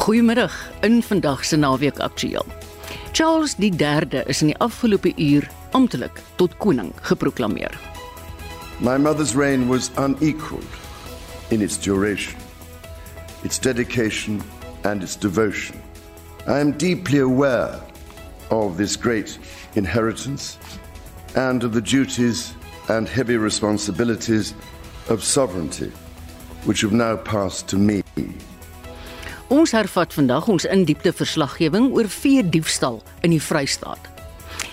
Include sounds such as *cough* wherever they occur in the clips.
Goeiemiddag in vandag se naweek aktueel. Charles III is in die afgelope uur amptelik tot koning geproklaameer. My mother's reign was unequaled in its duration, its dedication, and its devotion. I am deeply aware of this great inheritance and of the duties and heavy responsibilities of sovereignty, which have now passed to me. Ons hervat vandag ons indiepte verslaggewing oor vee diefstal in die Vrystaat.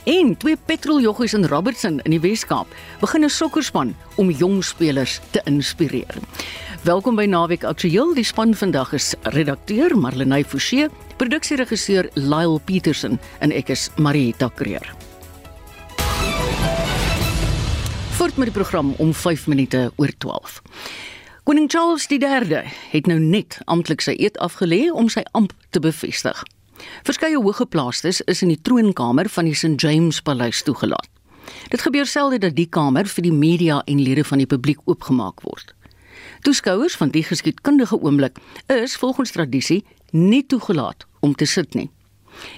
En twee petroljoggies in Robertson in die Wes-Kaap begin 'n sokkerspan om jong spelers te inspireer. Welkom by Naweek Aktueel. Die span vandag is redakteur Marlenae Forsie, produksieregisseur Lyle Petersen en ek is Marieta Kreer. Voort met die program om 5 minute oor 12. Koning Charles III het nou net amptelik sy eed afgelê om sy amp te bevestig. Verskeie hoëgeplaastes is in die troonkamer van die St James Paleis toegelaat. Dit gebeur selde dat die kamer vir die media en lede van die publiek oopgemaak word. Toeskouers van die geskiedkundige oomblik is volgens tradisie nie toegelaat om te sit nie.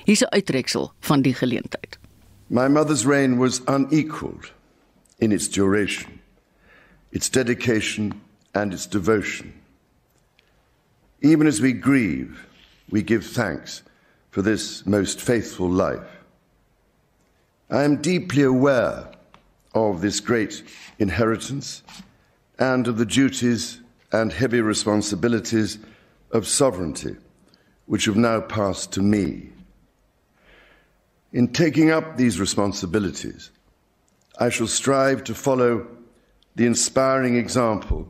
Hier's 'n uittreksel van die geleentheid. My mother's reign was unequaled in its duration, its dedication and its devotion. Even as we grieve, we give thanks for this most faithful life. I am deeply aware of this great inheritance and of the duties and heavy responsibilities of sovereignty, which have now passed to me. In taking up these responsibilities, I shall strive to follow the inspiring example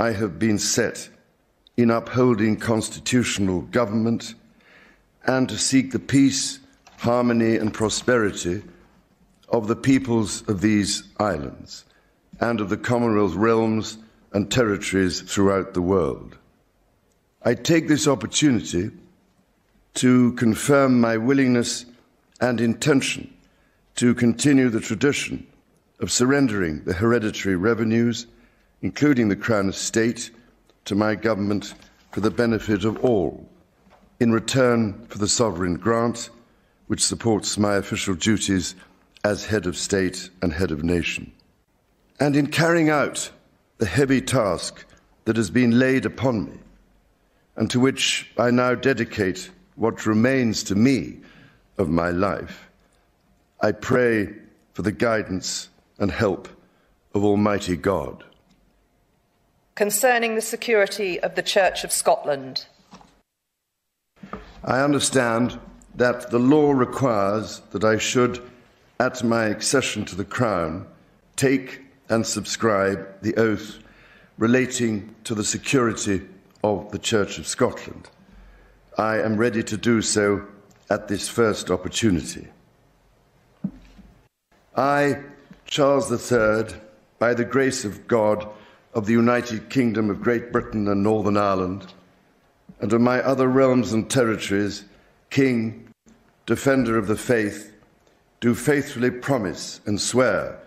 I have been set in upholding constitutional government and to seek the peace, harmony, and prosperity of the peoples of these islands and of the Commonwealth realms and territories throughout the world. I take this opportunity to confirm my willingness and intention to continue the tradition of surrendering the hereditary revenues including the Crown Estate, to my government for the benefit of all, in return for the sovereign grant, which supports my official duties as head of state and head of nation. And in carrying out the heavy task that has been laid upon me, and to which I now dedicate what remains to me of my life, I pray for the guidance and help of Almighty God concerning the security of the Church of Scotland. I understand that the law requires that I should, at my accession to the Crown, take and subscribe the oath relating to the security of the Church of Scotland. I am ready to do so at this first opportunity. I, Charles III, by the grace of God, of the United Kingdom of Great Britain and Northern Ireland, and of my other realms and territories, King, Defender of the Faith, do faithfully promise and swear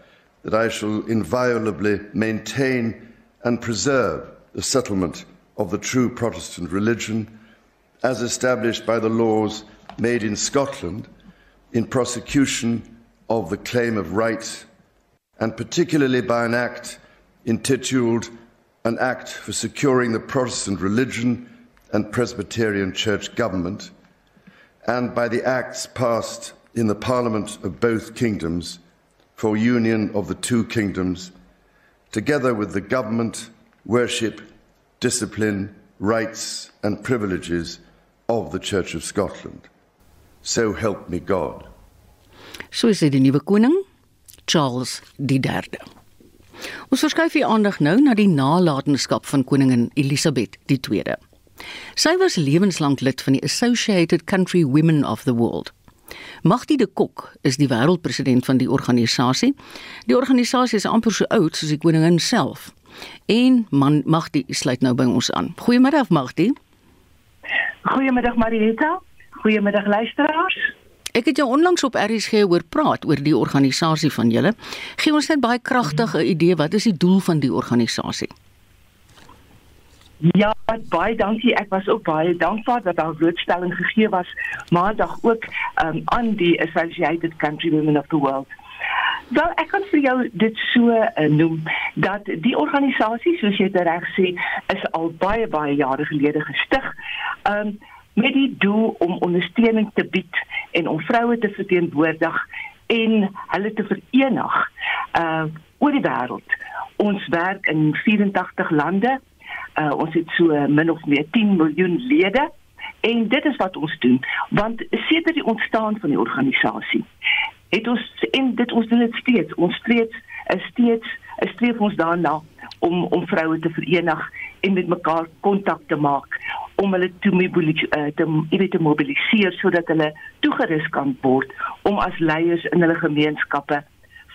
that I shall inviolably maintain and preserve the settlement of the true Protestant religion as established by the laws made in Scotland in prosecution of the claim of right, and particularly by an act intituled An Act for Securing the Protestant Religion and Presbyterian Church Government, and by the acts passed in the Parliament of both kingdoms for union of the two kingdoms, together with the government, worship, discipline, rights, and privileges of the Church of Scotland. So help me God. So is dit die nuwe koning Charles III. Ons verskuif die aandag nou na die nalatenskap van koningin Elisabeth II. Sy was lewenslank lid van die Associated Country Women of the World. Magdi de Kok is die wêreldpresident van die organisasie. Die organisasie is amper so oud soos die koningin self. En man Magdi sluit nou by ons aan. Goeiemiddag Magdi. Goeiemiddag Marieta. Goeiemiddag luisteraars. Ek het jou onlangs op RSG hoor praat oor die organisasie van julle. Gee ons net baie kragtig 'n idee wat is die doel van die organisasie? Ja, baie dankie. Ek was ook baie dankbaar dat daar blootstelling gegee was maandag ook um, aan die Associated Country Women of the World. Wel, ek kan vir jou dit so uh, noem dat die organisasie soos jy reg sê is al baie baie jare gelede gestig. Um met die doel om ondersteuning te bied en om vroue te verteenwoordig en hulle te verenig uh oor die wêreld. Ons werk in 84 lande. Uh ons het so min of meer 10 miljoen lede. En dit is wat ons doen want sedert die ontstaan van die organisasie het ons en dit ons doen dit steeds ons steeds is steeds is streef ons daarna om om vroue te verenig en met mekaar kontak te maak om hulle te mobiliseer uh, te, te mobiliseer sodat hulle toegerus kan word om as leiers in hulle gemeenskappe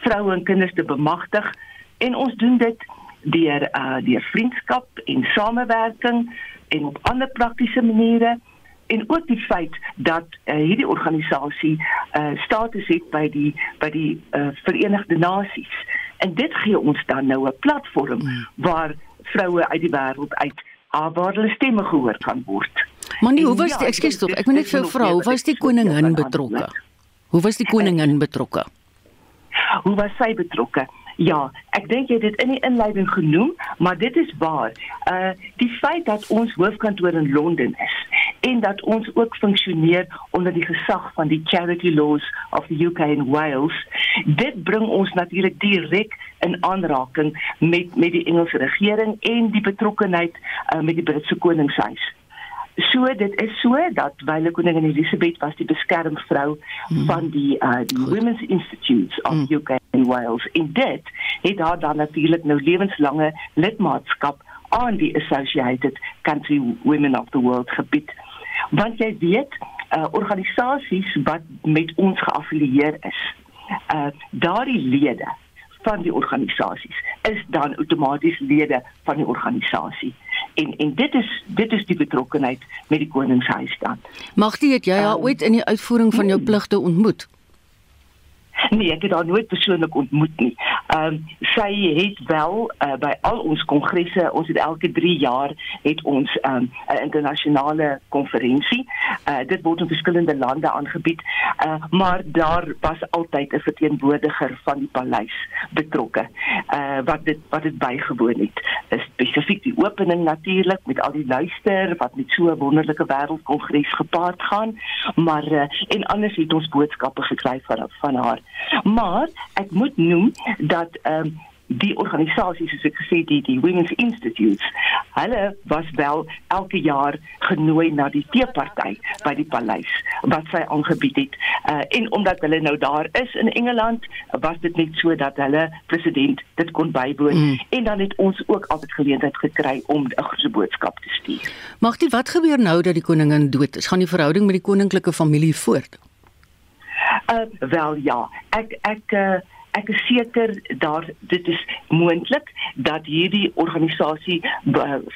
vroue en kinders te bemagtig. En ons doen dit deur uh, deur vriendskap en samewerking en op ander praktiese maniere. En ook die feit dat uh, hierdie organisasie uh, status het by die by die uh, Verenigde Nasies. En dit gee ons dan nou 'n platform ja. waar vroue uit die wêreld uit waar hulle stemme gehoor kan word. Maar nie, hoe was die ja, ekskuus tog? Ek moet net vir vrou, hoe was die koningin betrokke? Hoe was die koningin betrokke? Hoe was sy betrokke? Ja, ek dink jy het dit in die inleiding genoem, maar dit is waar. Uh die feit dat ons hoofkantoor in Londen is en dat ons ook funksioneer onder die gesag van die charity laws of the UK and Wales, dit bring ons natuurlik direk in aanraking met met die Engelse regering en die betrokkeheid uh, met die Britse koningshuis. So dit is so dat wyle koningin Elizabeth was die beskermvrou mm. van die uh, die Goed. Women's Institutes of mm. UK and Wales. En dit het haar dan natuurlik nou lewenslange lidmaatskap aan die Associated Country Women of the World gebied. Want jy weet, uh, organisasies wat met ons geaffilieer is, uh, daardie lede van die organisasies is dan outomaties lede van die organisasie en en dit is dit is die betrokkenheid met die koningshuis dan. Magtie het jy haar um, ooit in die uitvoering van jou hmm. pligte ontmoet? *laughs* Nee, ek het haar nooit persoonlik ontmoet nie. Ehm um, sy het wel uh, by al ons kongresse, ons het elke 3 jaar het ons 'n um, internasionale konferensie. Uh, dit word in verskillende lande aangebied, uh, maar daar was altyd 'n verteenwoordiger van die paleis betrokke. Uh, wat dit wat dit bygewoon het. Spesifiek die opening natuurlik met al die luister wat met so 'n wonderlike wêreldkongres gepaard gaan, maar uh, en anders het ons boodskappe gekry van van haar. Maar ek moet noem dat ehm um, die organisasies soos ek gesê die die Women's Institutes, hulle was wel elke jaar genooi na die teeparty by die paleis wat sy aangebied het. Uh, en omdat hulle nou daar is in Engeland, was dit net so dat hulle president dit kon bywoon mm. en dan het ons ook altyd geleentheid gekry om 'n groot boodskap te stuur. Mag dit wat gebeur nou dat die koningin dood is? Gaan die verhouding met die koninklike familie voort? Uh, wel ja, ek ek uh, ek is seker daar dit is moontlik dat hierdie organisasie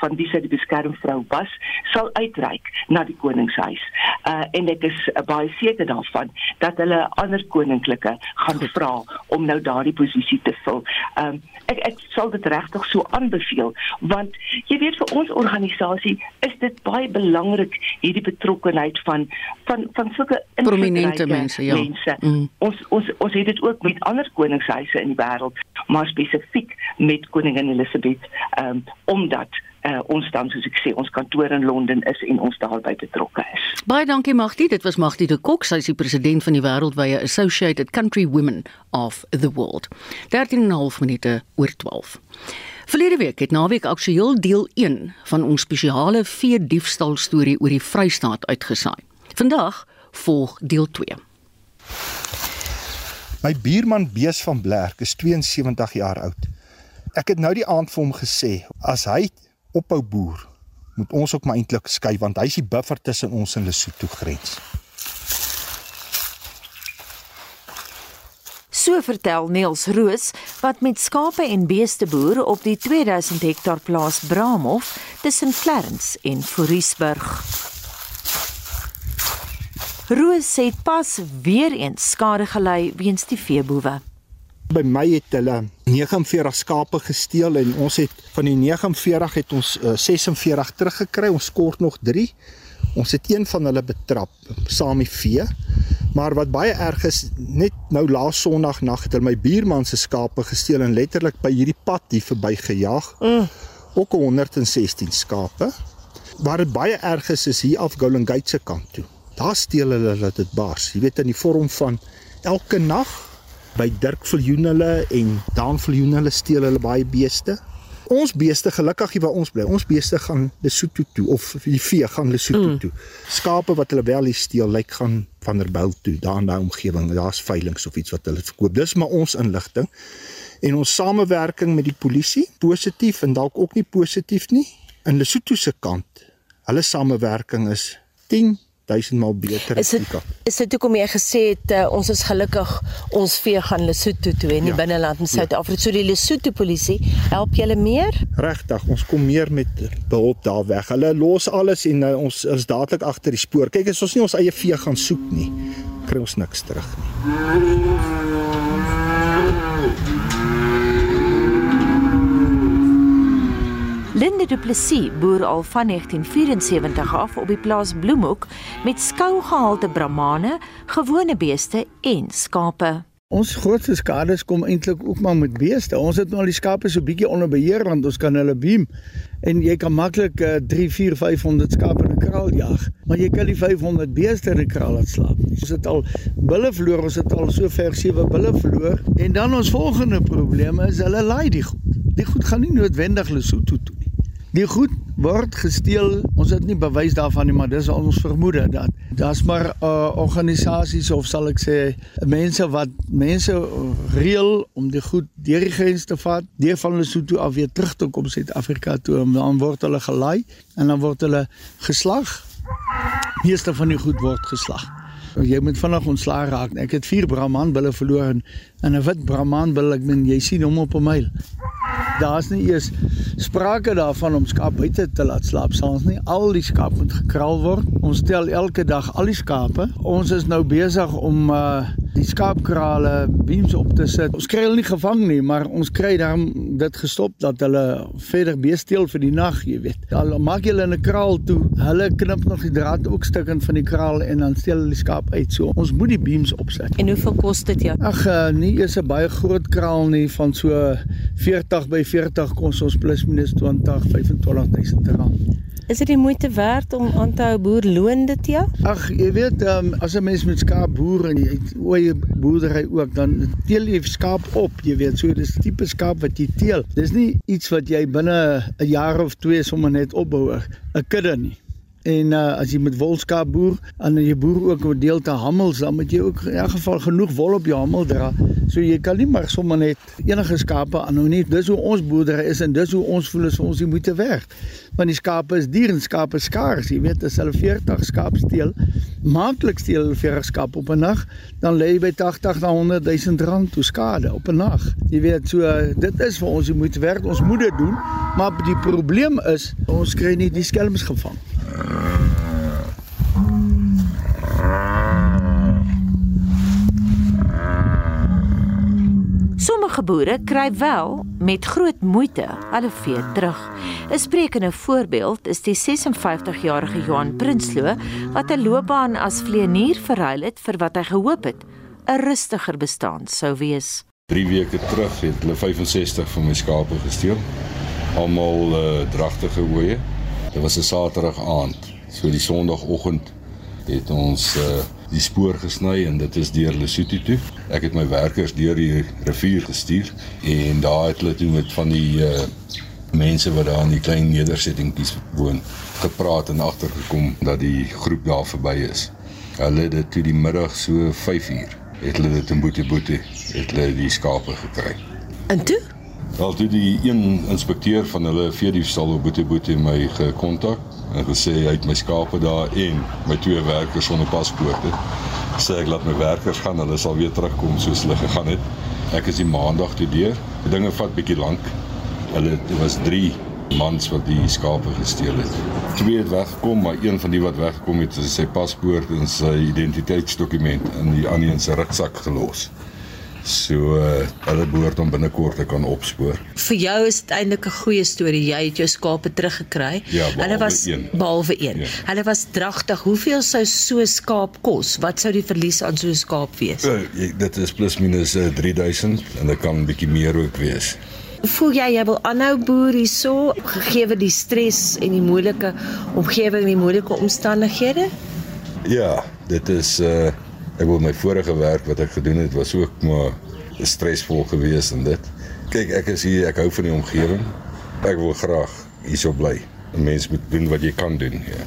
van wie sy die beskermvrou was sal uitreik na die koningshuis. Uh en ek is uh, baie seker daarvan dat hulle ander koninklike gaan vra om nou daardie posisie te vul. Um ek ek sal dit regtig so aanbeveel want jy weet vir ons organisasie is dit baie belangrik hierdie betrokkenheid van van van sulke prominente mense ja. Mense. Mm. Ons ons ons het dit ook met ander koningshuise koningshuise in die wêreld, maar spesifiek met koningin Elizabeth, um, omdat uh, ons dan soos ek sê ons kantoor in Londen is en ons daarbey betrokke is. Baie dankie Magtie, dit was Magtie de Kok, sy is die president van die wêreldwye Associated Country Women of the World. 13.5 minute oor 12. Verlede week het naweek aktueel deel 1 van ons spesiale vee diefstal storie oor die Vrystaat uitgesaai. Vandag volg deel 2. My buurman Bees van Blerk is 72 jaar oud. Ek het nou die aand vir hom gesê, as hy ophou boer, moet ons ook maar eintlik skei want hy is die buffer tussen ons en Lesotho grens. So vertel Niels Roos wat met skape en beeste boer op die 2000 hektaar plaas Bramhof tussen Clarence en Foriesburg. Roos het pas weer eens skade gelei weens die veeboewe. By my het hulle 49 skape gesteel en ons het van die 49 het ons uh, 46 teruggekry. Ons kort nog 3. Ons het een van hulle betrap saam met vee. Maar wat baie erg is, net nou laas Sondag nag het hulle my buurman se skape gesteel en letterlik by hierdie pad hier verby gejaag. Mm. Ook 116 skape. Waar dit baie erg is is hier af Golden Gate se kant toe. Daar steel hulle dat dit bars. Jy weet in die vorm van elke nag by Dirk Viljoen hulle en Dan Viljoen hulle steel hulle baie beeste ons beeste gelukkig hier waar ons bly. Ons beeste gaan Lesotho toe of die vee gaan Lesotho mm. toe. Skape wat hulle wel hier steel, lyk gaan Vanderbijl toe, daar in daai omgewing. Daar's veilinge of iets wat hulle verkoop. Dis maar ons inligting. En ons samewerking met die polisie, positief en dalk ook nie positief nie. In Lesotho se kant, hulle samewerking is 10 duisendmal beter is dit is dit hoekom jy gesê het uh, ons is gelukkig ons vee gaan Lesotho toe en nie ja, binneland in ja. Suid-Afrika. Ja. so die Lesotho polisie help julle meer? Regtig ons kom meer met behulp daar weg. Hulle los alles en uh, ons is dadelik agter die spoor. Kyk as ons nie ons eie vee gaan soek nie kry ons niks terug nie Linde Du Plessis boer al van 1974 af op die plaas Bloemhoek met skougehalte bramane, gewone beeste en skape. Ons grootste skades kom eintlik ook maar met beeste. Ons het nou al die skape so bietjie onder beheer want ons kan hulle beam en jy kan maklik uh, 3, 4, 500 skape in 'n kraal jag, maar jy kan nie 500 beeste in 'n kraal laat slaap nie. Ons het al bulle verloor, ons het al so ver sewe bulle verloor en dan ons volgende probleem is hulle laai die goed. Die goed gaan nie noodwendig Lesotho toe nie. Die goed word gesteel. Ons het nie bewys daarvan nie, maar dis ons vermoede dat daar's maar uh, organisasies of sal ek sê mense wat mense reël om die goed deur die grens te vat, deur van Lesotho af weer terug te kom Suid-Afrika toe en dan word hulle gelaai en dan word hulle geslag. Meeste van die goed word geslag. Jy moet vinnig ontslaa raak. Ek het 4 Brahman bulle verloor en 'n wit Brahman bulle, ek meen jy sien hom op 'n myl daar's nie eers sprake daarvan om skaap buite te laat slaap. Ons nie al die skaap moet gekraal word. Ons tel elke dag al die skape. Ons is nou besig om uh die skaapkrale beams op te sit. Ons kry hulle nie gevang nie, maar ons kry dan dit gestop dat hulle verder beesteel vir die nag, jy weet. Al maak jy hulle in 'n kraal toe, hulle knip nog die draad ook stukkend van die kraal en dan steel hulle die skaap uit. So ons moet die beams opsit. En hoeveel kos dit jou? Ag, uh, nie is 'n baie groot kraal nie van so 40 by 40 kos ons plus minus 20 25000 rand. Is dit die moeite werd om aan te hou boer loon dit ja? Ag, jy weet, um, as 'n mens met skaap boer en jy oeye boerdery ook, dan teel jy skaap op, jy weet, so dis tipe skaap wat jy teel. Dis nie iets wat jy binne 'n jaar of twee sommer net opbou 'n kudde nie. En uh, as jy met wolskaap boer, en jy boer ook met deel te hammels, dan moet jy ook in elk geval genoeg wol op jou hammel dra. So jy kan nie maar sommer net enige skape aanhou nie. Dis hoe ons boerdery is en dis hoe ons voel as ons die moeite werk want die skape is dier en skape skaars. Jy weet as hulle 40 skaap steel, maandeliks steel hulle 40 skaap op 'n nag, dan lê jy by 80 na 100 000 rand toe skade op 'n nag. Jy weet so dit is vir ons die moeite werd. Ons moet dit doen, maar die probleem is ons kry nie die skelms gevang. Sommige boere kry wel met groot moeite hulle vee terug. 'n Sprekende voorbeeld is die 56-jarige Johan Prinsloo wat 'n loopbaan as vleenier verruil het vir wat hy gehoop het 'n rustiger bestaan sou wees. 3 weke terug het hulle 65 van my skape gesteel. Almal uh, dragtige oeye. Dit was 'n Saterdag aand. So die Sondagoggend het ons uh, die spoor gesny en dit is deur Lesotho toe. Ek het my werkers deur die rivier gestuur en daar het hulle toe met van die uh, mense wat daar in die klein nedersettingkies woon gepraat en agtergekom dat die groep daar verby is. Hulle het dit toe die middag so 5uur het hulle dit in boete boete het hulle die skape gekry. En toe? Wel toe die een inspekteur van hulle veediefstal op boete boete my gekontak en gesê hy het my skape daar en my twee werkers sonder paspoorte. Sê ek laat my werkers gaan, hulle sal weer terugkom soos hulle gegaan het. Ek is die maandag toe deur. Dinge vat bietjie lank. Hulle was 3 mans wat die skape gesteel het. Twee het weggekom, maar een van die wat weggekom het, het sy paspoort en sy identiteitsdokument in die ander een se rugsak gelos. So uh, hulle behoort om binnekort te kan opspoor. Vir jou is dit eintlik 'n goeie storie. Jy het jou skape teruggekry. Ja, hulle was een. behalwe een. Ja. Hulle was dragtig. Hoeveel sou so skaap kos? Wat sou die verlies aan so 'n skaap wees? Uh, dit is plus minus uh, 3000 en dit kan 'n bietjie meer ook wees. Voel jy jy wil aanhou boer hierso gegee die stres en die moeilike omgewing en die moeilike omstandighede? Ja, dit is uh ek wil my vorige werk wat ek gedoen het was ook maar stresvol geweest en dit. Kyk, ek is hier, ek hou van die omgewing. Ek wil graag hierso bly. 'n Mens moet doen wat jy kan doen, ja.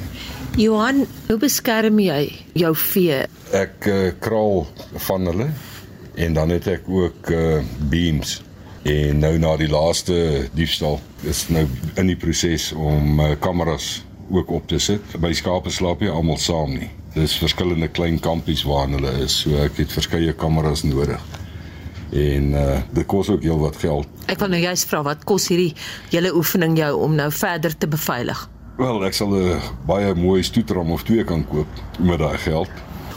Johan, hoe beskerm jy jou vee? Ek uh, kraal van hulle en dan het ek ook uh beams en nou na die laaste diefstal is nou in die proses om uh, kameras ook op te sit. By skape slaap jy almal saam nie. Dis verskillende klein kampies waar hulle is. So ek het verskeie kameras nodig. En uh dit kos ook heel wat geld. Ek wil nou juist vra wat kos hierdie hele oefening jou om nou verder te beveilig? Wel, ek sal 'n baie mooi stoetram of twee kan koop met daai geld.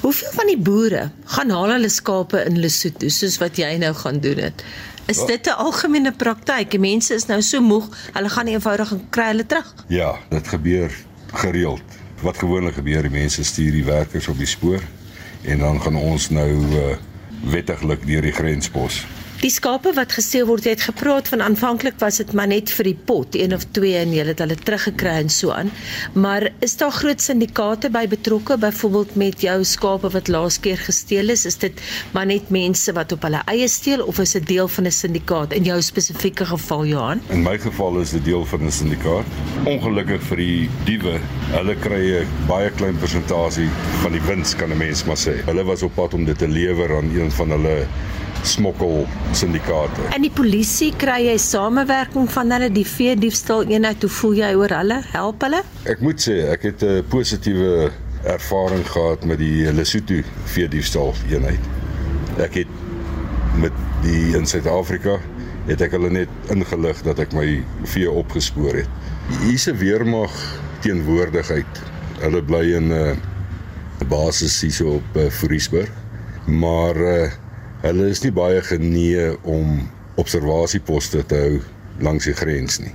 Hoeveel van die boere gaan haal hulle skape in Lesotho soos wat jy nou gaan doen dit? Is dit 'n algemene praktyk? Die mense is nou so moeg, hulle gaan eenvoudig en kry hulle terug. Ja, dit gebeur gereeld. Wat gewoonlik gebeur, die mense stuur die werkers op die spoor en dan gaan ons nou uh, wettiglik deur die grenspos. Die skape wat gesteel word, jy het gepraat van aanvanklik was dit maar net vir die pot, een of twee en jy het hulle teruggekry en so aan. Maar is daar groot syndikaate by betrokke, byvoorbeeld met jou skape wat laas keer gesteel is? Is dit maar net mense wat op hulle eie steel of is dit deel van 'n syndikaat in jou spesifieke geval, Johan? In my geval is dit deel van 'n syndikaat. Ongelukkig vir die diewe, hulle kry 'n baie klein persentasie van die wins kan 'n mens maar sê. Hulle was op pad om dit te lewer aan een van hulle smokkel syndikaate. En die polisie kry jy samewerking van hulle die vee diefstal eenheid. Hoe voel jy oor hulle? Help hulle? Ek moet sê ek het 'n positiewe ervaring gehad met die Lesotho vee diefstal eenheid. Ek het met die in Suid-Afrika het ek hulle net ingelig dat ek my vee opgespoor het. Hier's 'n weermag teenwoordigheid. Hulle bly in 'n uh, basis hier so op uh, Vriesburg. Maar uh, Hulle is nie baie genee om observasieposte te hou langs die grens nie.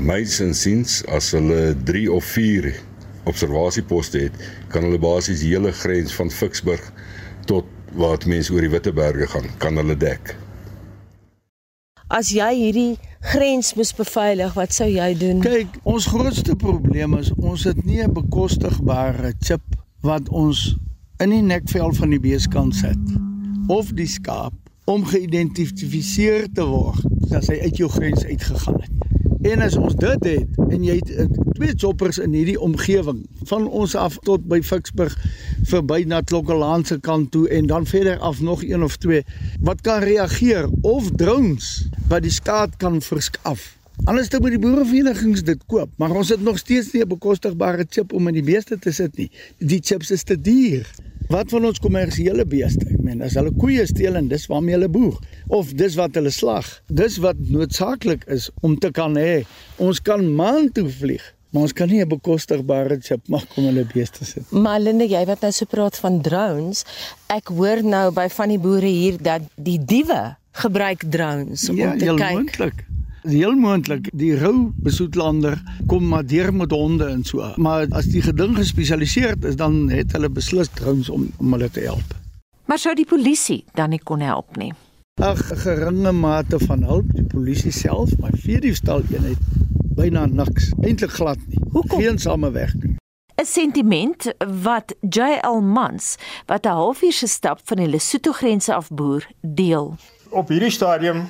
Myns insiens as hulle 3 of 4 observasieposte het, kan hulle basies die hele grens van Ficksburg tot waar mense oor die Witteberge gaan, kan hulle dek. As jy hierdie grens moes beveilig, wat sou jy doen? Kyk, ons grootste probleem is ons het nie 'n bekostigbare chip wat ons in die nekvel van die bees kan sit of die skaap om geïdentifiseer te word as hy uit jou grens uitgegaan het. En as ons dit het en jy het uh, twee choppers in hierdie omgewing van ons af tot by Ficksburg verby na Klokkelaan se kant toe en dan verder af nog een of twee wat kan reageer of drones wat die skaad kan verskaf. Anders moet die boereverenigings dit koop, maar ons het nog steeds nie 'n bekostigbare chip om in die beeste te sit nie. Die chips is te duur. Wat van ons kommersiële beeste? Ek meen, as hulle koeie steel en dis waarmee hulle boer of dis wat hulle slag. Dis wat noodsaaklik is om te kan hê. Ons kan maan toe vlieg, maar ons kan nie 'n bekostigbare chip maak om hulle beeste sit. Maar Linde, jy wat nou so praat van drones, ek hoor nou by van die boere hier dat die diewe gebruik drones om ja, te kyk. Ja, moontlik heel moontlik die rou besoetlander kom maar deur met honde en so. Maar as die geding gespesialiseerd is, dan het hulle beslis drones om om hulle te help. Maar sou die polisie dan nie kon help nie? Ag, geringe mate van hulp, die polisie self, maar vir die stal eenheid byna niks, eintlik glad nie. Hoekom? Geen samewerking. 'n Sentiment wat JL Mans wat 'n halfuur se stap van die Lesotho grense af boer, deel. Op hierdie stadium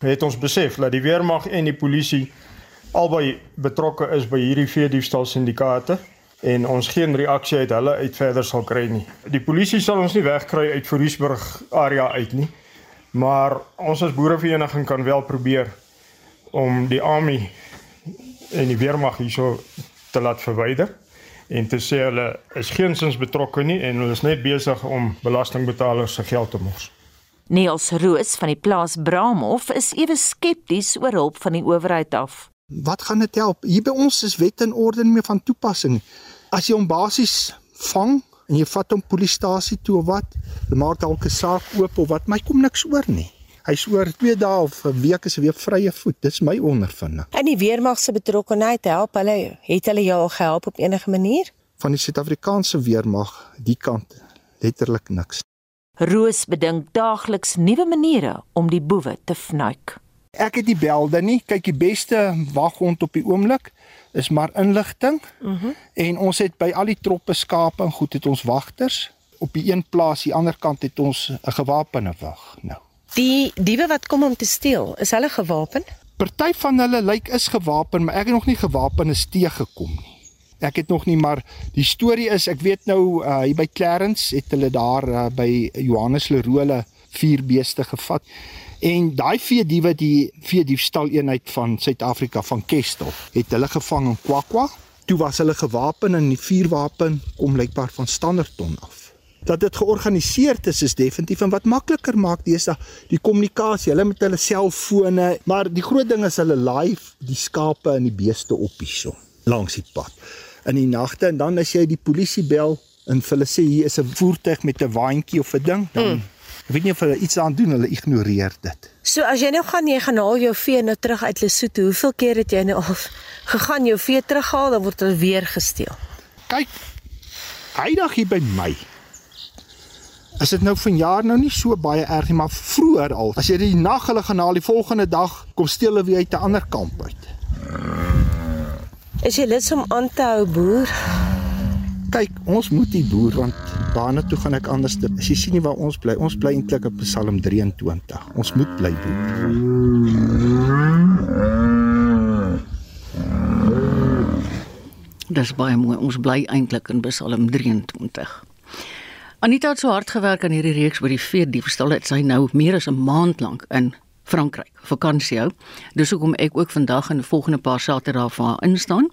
het ons besef dat die weermag en die polisie albei betrokke is by hierdie veediefstal syndikaate en ons geen reaksie uit hulle uit verder sal kry nie. Die polisie sal ons nie wegkry uit Voriesburg area uit nie. Maar ons as boerevereniging kan wel probeer om die army en die weermag hierso te laat verwyder en te sê hulle is geensins betrokke nie en hulle is net besig om belastingbetalers se geld te mors. Niels Roos van die plaas Braamhof is ewe skepties oor hulp van die owerheid af. Wat gaan dit help? Hier by ons is wet en orde nie meer van toepassing. As jy hom basies vang en jy vat hom polisiestasie toe of wat, hulle maak dalk 'n saak oop of wat, maar hy kom niks oor nie. Hy's oor 2 dae of 'n week is hy weer vrye voet. Dis my ondervinding. En die weermag se betrokkeheid help hulle het hulle jou al gehelp op enige manier? Van die Suid-Afrikaanse weermag, die kant letterlik niks. Roos bedink daagliks nuwe maniere om die boewe te fnuik. Ek het die belde nie. Kyk, die beste waghond op die oomblik is maar inligting. Mhm. Mm en ons het by al die troppe skape en goed het ons wagters. Op die een plaas, die ander kant het ons 'n gewapende wag. Nou. Die diewe wat kom om te steel, is hulle gewapen? Party van hulle lyk is gewapen, maar ek het nog nie gewapenes teëgekom nie. Ek het nog nie maar die storie is ek weet nou uh, hier by Clarence het hulle daar uh, by Johannes Leroe vier beeste gevat En daai vee diewe die vee diefstal eenheid van Suid-Afrika van Kestel het hulle gevang in Kwakwa. Toe was hulle gewapen en die vuurwapen kom blykbaar van Standerton af. Dat dit georganiseer is is definitief en wat makliker maak deesdae die kommunikasie, hulle met hulle selfone, maar die groot ding is hulle live die skape en die beeste op hierso langs die pad in die nagte en dan as jy die polisie bel en hulle sê hier is 'n voertuig met 'n waantjie of 'n ding dan hmm Ek weet nie of hulle iets aan doen, hulle ignoreer dit. So as jy nou gaan jy gaan haal jou vee nou terug uit Lesotho, hoeveel keer het jy nou al gegaan jou vee terughaal dan word hulle weer gesteel? Kyk. Hydag hier by my. Is dit nou vanjaar nou nie so baie erg nie, maar vroeër al. As jy die nag hulle gaan haal, die volgende dag kom steel hulle weer uit 'n ander kamp uit. Is jy lus om aan te hou boer? kyk, ons moet die boer want waarna toe gaan ek anders? As jy sien nie waar ons bly, ons bly eintlik op Psalm 23. Ons moet bly boer. Dis baie mooi. Ons bly eintlik in Psalm 23. Anita het so hard gewerk aan hierdie reeks oor die vee diefstal. Dit sy nou meer as 'n maand lank in Frankryk vakansie hou. Dis hoekom ek ook vandag en volgende paar Saterdae vir haar instaan.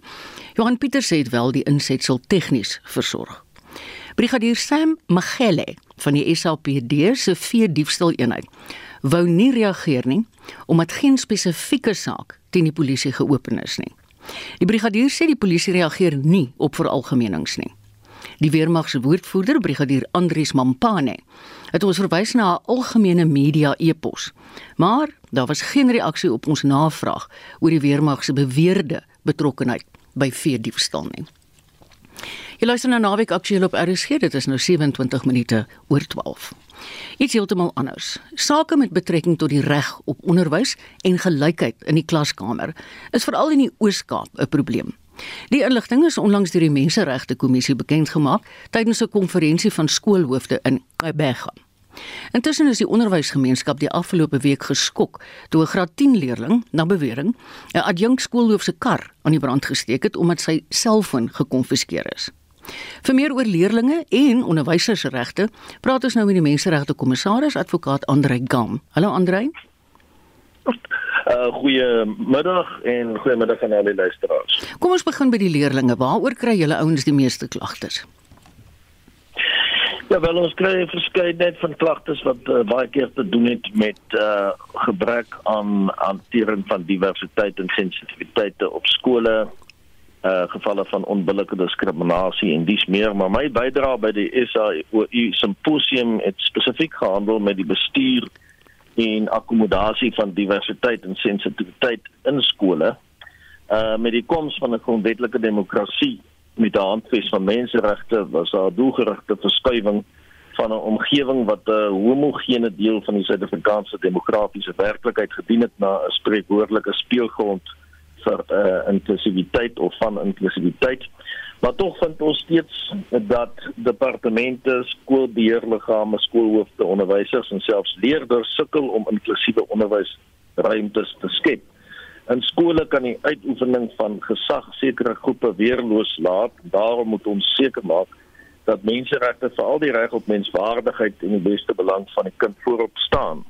Johan Pieter sê dit wel die insetsel tegnies versorg. Brigadier Sam Magelle van die SAPD se vee diefstal eenheid wou nie reageer nie omdat geen spesifieke saak teen die polisie geopen is nie. Die brigadier sê die polisie reageer nie op veralgemenings nie. Die weermag se woordvoerder, brigadier Andries Mampane, het ons verwys na 'n algemene media e-pos. Maar daar was geen reaksie op ons navraag oor die weermag se beweerde betrokkeheid by vier diefstal nie. Jy luister na Naweek Aktueel op RSG, dit is nou 27 minute oor 12. Iets heeltemal anders. Sake met betrekking tot die reg op onderwys en gelykheid in die klaskamer is veral in die Oos-Kaap 'n probleem. Die inligting is onlangs deur die Menseregte Kommissie bekend gemaak tydens 'n konferensie van skoolhoofde in Kaapstad. Intussen is die onderwysgemeenskap die afgelope week geskok toe 'n graad 10 leerling, na bewering, 'n adjunk skoolhoof se kar aan die brand gesteek het omdat sy selfoon gekonfiskeer is. Vir meer oor leerlinge en onderwysers se regte, praat ons nou met die menseregte kommissaris advokaat Andrei Gam. Hallo Andrei. Uh goeiemiddag en goeiemiddag aan al die luisteraars. Kom ons begin by die leerlinge. Waaroor kry julle ouens die meeste klagtes? Ja, wel ons kry 'n verskeidenheid van klagtes wat uh, baie keer te doen het met uh gebrek aan hantering van diversiteit en sensitiwiteite op skole, uh gevalle van onbillike diskriminasie en dis meer, maar my bydrae by die SAOU simposium het spesifiek gehandel met die bestuur en akkommodasie van diversiteit en sensitiwiteit in skole. Uh met die koms van 'n grondwetlike demokrasie met die handves van menseregte was daar 'n doelgerigte verskuiwing van 'n omgewing wat 'n homogene deel van die Suid-Afrikaanse demokratiese werklikheid gedien het na 'n spreekwoordelike speelgrond vir uh, inklusiwiteit of van inklusiwiteit. Maar tog vind ons steeds dat departemente, skoolbeheerliggame, skoolhoofde, onderwysers en selfs leerders sukkel om inklusiewe onderwysruimtes te skep. In skole kan die uitoefening van gesag sekere groepe weerloos laat. Daarom moet ons seker maak dat menseregte vir al die reg op menswaardigheid en die beste belang van die kind voorop staan.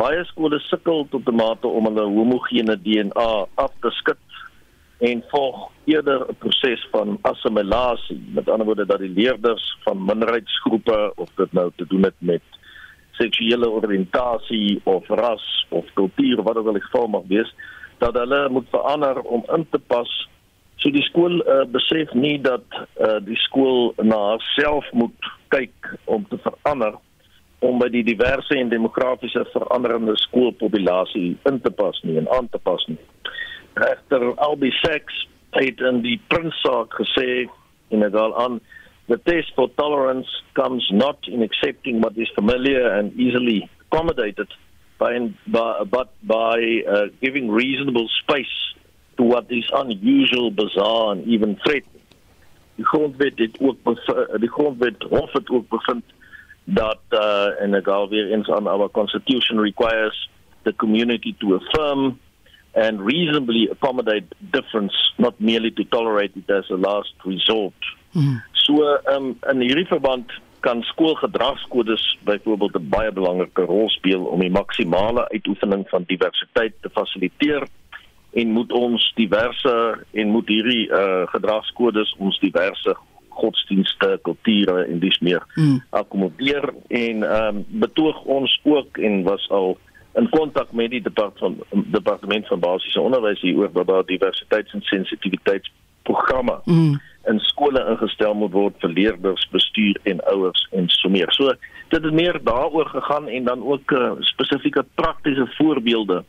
Baie skole sukkel tot 'n mate om hulle homogene DNA af te skud en volg eerder 'n proses van assimilasie. Met ander woorde dat die leerders van minderheidsgroepe of dit nou te doen het met seksuele oriëntasie of ras of kultuur wat ook al die geval mag wees, dat hulle moet verander om in te pas So die skool uh, besef nie dat uh, die skool na haarself moet kyk om te verander om by die diverse en demografiese veranderende skoolpopulasie in te pas nie en aan te pas nie. Regter Albie Sachs het in die Prinssaak gesê en dit al aan the test for tolerance comes not in accepting what is familiar and easily accommodated by, by but by uh, giving reasonable space to what is unusual, bizarre and even threatening. Die grondwet het ook die grondwet hof het ook bevind dat uh, en ek al weer eens aan our constitution requires the community to affirm and reasonably accommodate difference not merely to tolerate it as a last resort. Mm. So um, in hierdie verband kan skoolgedragskodes byvoorbeeld 'n baie belangrike rol speel om die maksimale uitoefening van diversiteit te fasiliteer en moet ons diverse en moet hierdie uh, gedragskodes ons diverse godsdienste, kulture en dis meer mm. akkommodeer en ehm um, betoog ons ook en was al in kontak met die departement van departement van basiese onderwys hier oor dat daar diversiteits- en sensitiwiteitsprogramme mm. in skole ingestel moet word vir leerders, bestuur en ouers en so meer. So dit het meer daaroor gegaan en dan ook uh, spesifieke praktiese voorbeelde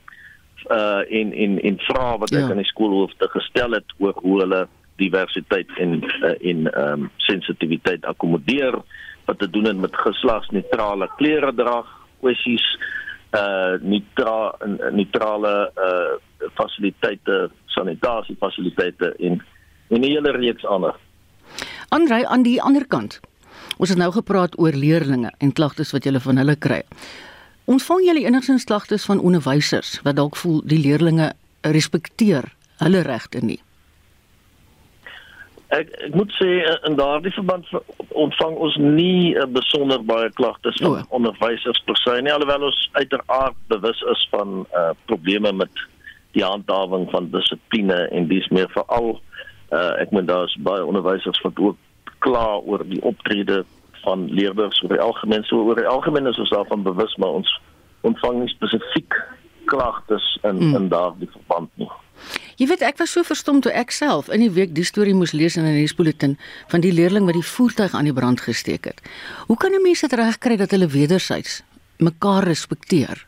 uh in in in vrae wat ek ja. aan die skoolhoofde gestel het oor hoe hulle diversiteit en uh, en ehm um, sensitiwiteit akkommodeer wat te doen het met geslagsneutrale klere dra kwessies uh neutra neutrale uh fasiliteite sanitasie fasiliteite en en 'n hele reeks ander. Andrei aan die ander kant. Ons het nou gepraat oor leerdlinge en klagtes wat jy van hulle kry. Ontvang jy enigstens klagtes van onderwysers wat dalk voel die leerdlinge respekteer hulle regte nie? Ek ek moet sê in daardie verband ontvang ons nie uh, besonder baie klagtes van oh. onderwysers per se nie alhoewel ons uiteraard bewus is van uh, probleme met die handhawing van dissipline en dis meer veral uh, ek moet daar's baie onderwysers wat ook kla oor die optrede van leerders oor die algemeen so oor die algemeen is ons daarvan bewus maar ons ontvang nie spesifiek klagtes in mm. in daardie verband nie. Jy weet ek was so verstom toe ek self in die week die storie moes lees in 'n nuusbulletin van die leerling wat die voertuig aan die brand gesteek het. Hoe kan 'n mens dit regkry dat hulle wedersyds mekaar respekteer?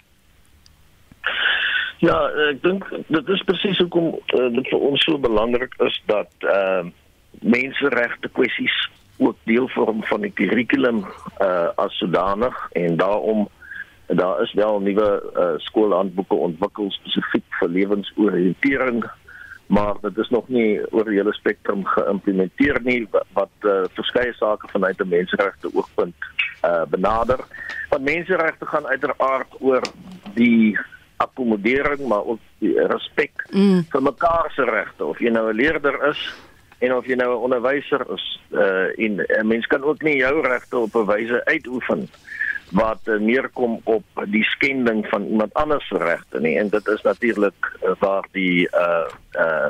Ja, ek dink dit is presies hoekom uh, dit vir ons so belangrik is dat ehm uh, menseregte kwessies ook deel vorm van die kurrikulum uh, as sodanig en daarom daar is wel nuwe uh, skoolhandboeke ontwikkel spesifiek vir lewensoriëntering maar dit is nog nie oor die hele spektrum geïmplementeer nie wat uh, verskeie sake vanuit 'n menseregte oogpunt uh, benader want menseregte gaan uiteraard oor die akkommodering maar ook die respek mm. vir mekaar se regte of jy nou 'n leerder is en of jy nou 'n onderwyser is uh, en 'n mens kan ook nie jou regte op 'n wyse uitoefen wat uh, neerkom op die skending van iemand anders se regte nie en dit is natuurlik uh, waar die uh uh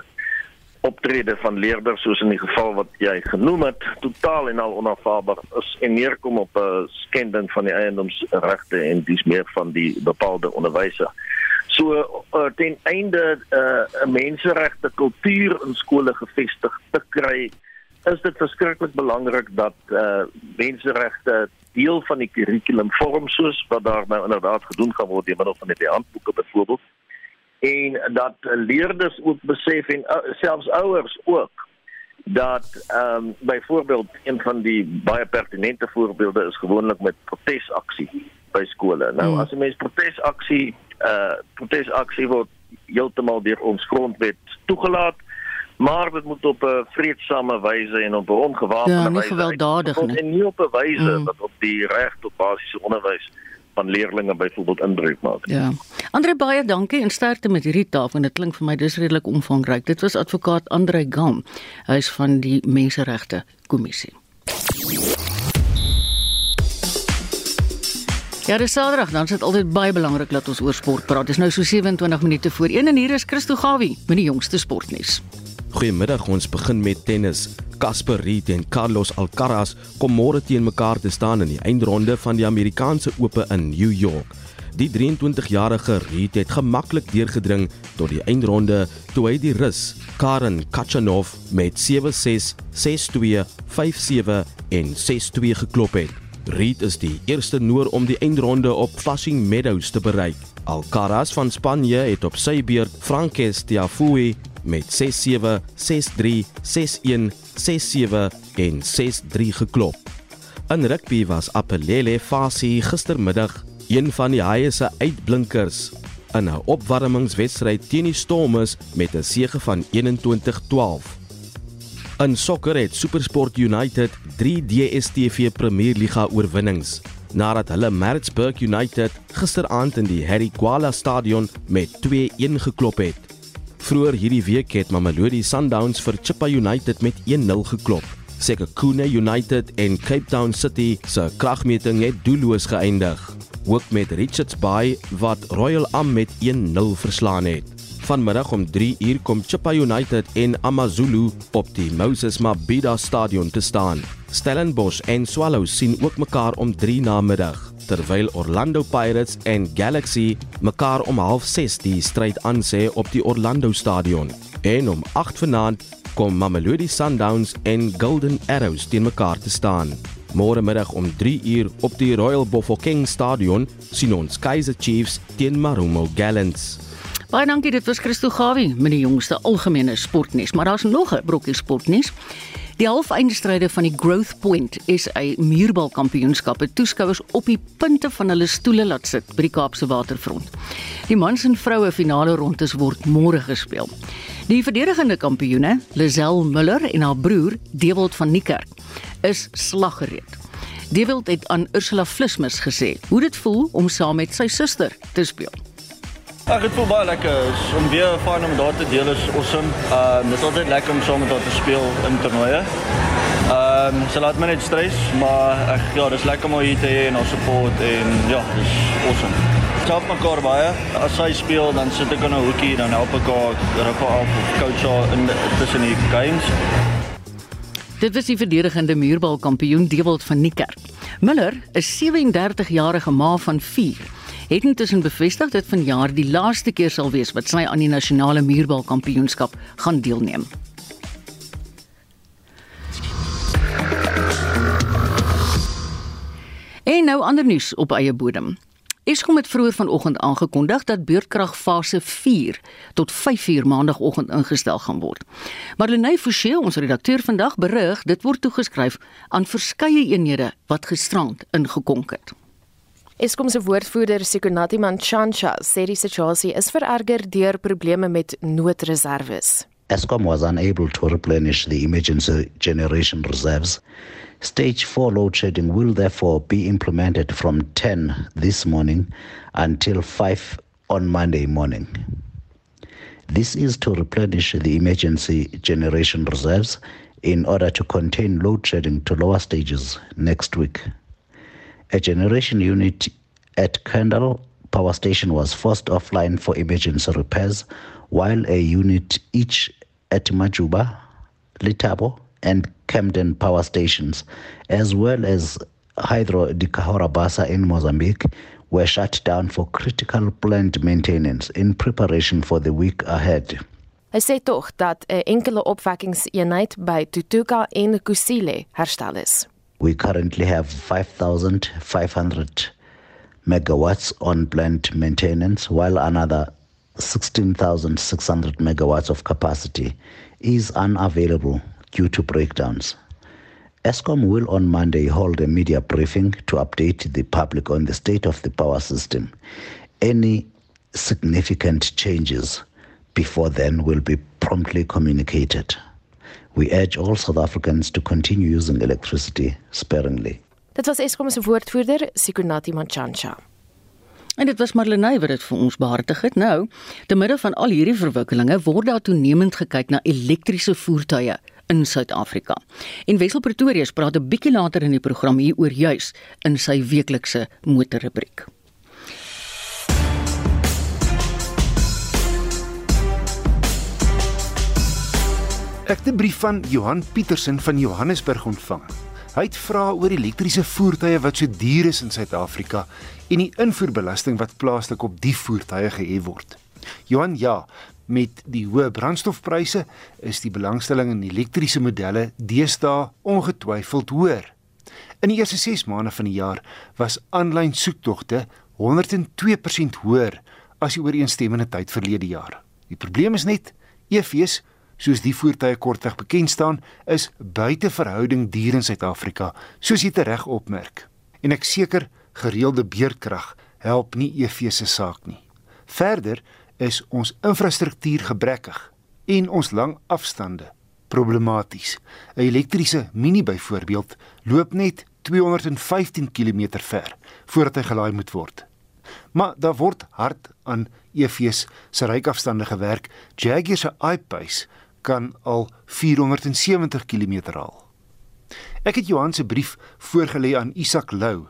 optrede van leerders soos in die geval wat jy genoem het totaal en al onaanvaarbaar is en neerkom op 'n uh, skending van die eiendomsregte en dis meer van die bepaalde onderwyser. So uh, ten einde 'n uh, menseregte kultuur in skole gevestig te kry is dit verskriklik belangrik dat uh, menseregte deel van die kurrikulum vorm soos wat daar nou inderdaad gedoen gaan word deur middel van die handboeke byvoorbeeld en dat leerders ook besef en uh, selfs ouers ook dat ehm um, byvoorbeeld een van die baie pertinente voorbeelde is gewoonlik met protesaksie by skole. Nou mm. as 'n mens protesaksie uh protesaksie word heeltemal deur ons grondwet toegelaat maar dit moet op 'n vredesame wyse en op 'n ongewapende ja, wyse gewelddadig nie. en nie op 'n wyse mm. wat op die reg tot basiese onderwys van leerders byvoorbeeld inbreuk maak. Ja. Andre baie dankie en sterkte met hierdie taak en dit klink vir my dis redelik omvangryk. Dit was advokaat Andre Gam, hy is van die Menseregte Kommissie. Ja, dis Saterdag, dan is dit altyd baie belangrik dat ons oor sport praat. Dis nou so 27 minute voor 1 en hier is Christo Gawie met die jongste sportnuus. Goeiemiddag, ons begin met tennis. Casper Ruud en Carlos Alcaraz kom môre teen mekaar te staan in die eindronde van die Amerikaanse Ope in New York. Die 23-jarige Reed het gemaklik deurgedring tot die eindronde toe hy die Rus Karen Kachanov met 7-6, 6-2, 5-7 en 6-2 geklop het. Reed is die eerste Noor om die eindronde op Flushing Meadows te bereik. Alcaraz van Spanje het op sy beurt Frances Tiafoe met 6-7, 6-3, 6-1, 6-7 en 6-3 geklop. In rugby was Apelele Fasi gistermiddag een van die Haie se uitblinkers in 'n opwarmingswedstryd teen die Stormers met 'n sege van 21-12. In sokker het SuperSport United 3 DStv Premierliga oorwinnings nadat hulle Maritzburg United gisteraand in die Harry Gwala Stadion met 2-1 geklop het. Vroeger hierdie week het Mamelodi Sundowns vir Chippa United met 1-0 geklop. Sekhukhune United en Cape Town City se kragmeting het doelloos geëindig, ook met Richards Bay wat Royal Am met 1-0 verslaan het. Vanmiddag om 3 uur kom Chippa United en AmaZulu op die Moses Mabhida Stadion te staan. Stellenbosch en Swallows sien ook mekaar om 3 na middag, terwyl Orlando Pirates en Galaxy mekaar om 06:30 die stryd aansê op die Orlando Stadion. En om 8 vanaand kom Mamelodi Sundowns en Golden Arrows teen mekaar te staan. Môre middag om 3 uur op die Royal Bafokeng Stadion sien ons Kaizer Chiefs teen Marumo Gallants. Baie dankie, dit was Christo Gawie met die jongste algemene sportnuus, maar daar's nog 'n brokkie sportnuus. Die halfeindstryde van die Growth Point SA muurbal kampioenskappe toeskouers op die punte van hulle stoele laat sit by die Kaapse Waterfront. Die mans en vroue finale rondes word môre gespeel. Die verdedigende kampioene, Lisel Muller en haar broer, Dewald van Niekerk, is slaggereed. Dewald het aan Ursula Flismus gesê hoe dit voel om saam met sy suster te speel. Ag, dit voel baie lekker. Is om weer fyn om daar te deel is awesome. Ehm uh, dit is altyd lekker om saam met haar te speel in toernooie. Ehm um, so laat my net stres, maar ek ja, dis lekker om hier te hê en haar support en ja, dis awesome. Top mekaar baie. As sy speel, dan sit ek in 'n hoekie dan help ek haar, ruk haar af, coach haar in tussen die games. Dit was die verdedigende muurbalkampioen Dewald van Niekerk. Miller is 37 jarige ma van 4 het intussen bevestig dat vanjaar die laaste keer sal wees wat sy aan die nasionale muurbalkampioenskap gaan deelneem. En nou ander nuus op eie bodem. Eskom het vroeër vanoggend aangekondig dat beurtkrag fase 4 tot 5uur maandagooggend ingestel gaan word. Marlene Forsie, ons redakteur vandag berig, dit word toegeskryf aan verskeie eenhede wat gisterand ingekonk het. Eskom se woordvoerder Sekonati Manchansha sê die situasie is vererger deur probleme met noodreserwes. Eskom was unable to replenish the emergency generation reserves. Stage 4 load shedding will therefore be implemented from 10 this morning until 5 on Monday morning. This is to replenish the emergency generation reserves in order to contain load shedding to lower stages next week. A generation unit at Kendall Power Station was forced offline for emergency repairs, while a unit each at Majuba, Litabo, and Camden Power Stations, as well as Hydro de Cahora Bassa in Mozambique, were shut down for critical plant maintenance in preparation for the week ahead. Hy sê tog dat 'n enkele opwekkingseenheid by Tutuka en Kusile herstel is. We currently have 5,500 megawatts on plant maintenance, while another 16,600 megawatts of capacity is unavailable due to breakdowns. ESCOM will on Monday hold a media briefing to update the public on the state of the power system. Any significant changes before then will be promptly communicated. We urge all South Africans to continue using electricity sparingly. Dit was Eskom se woordvoerder, Sikunati Manchansha. En dit was Marlenae wat dit vir ons behartig het. Nou, te midde van al hierdie verwikkelinge word daar toenemend gekyk na elektriese voertuie in Suid-Afrika. En Wessel Pretorius praat 'n bietjie later in die program hier oor juis in sy weeklikse motorrubriek. Ek het 'n brief van Johan Pietersen van Johannesburg ontvang. Hy het vra oor elektriese voertuie wat so duur is in Suid-Afrika en die invoerbelasting wat plaaslik op die voertuie gehef word. Johan, ja, met die hoë brandstofpryse is die belangstelling in elektriese modelle deesdae ongetwyfeld hoër. In die eerste 6 maande van die jaar was aanlyn soektogte 102% hoër as die ooreenstemmende tyd verlede jaar. Die probleem is net EV's soos die voertuie kortweg bekend staan is buite verhouding duur in Suid-Afrika, soos jy tereg opmerk. En ek seker gereelde beerdkrag help nie EV se saak nie. Verder is ons infrastruktuur gebrekkig en ons lang afstande problematies. 'n Elektriese Mini byvoorbeeld loop net 215 km ver voordat hy gelaai moet word. Maar daar word hard aan EV's se ryafstande gewerk. Jaguar se I-Pace kan al 470 km haal. Ek het Johan se brief voorgelê aan Isak Lou.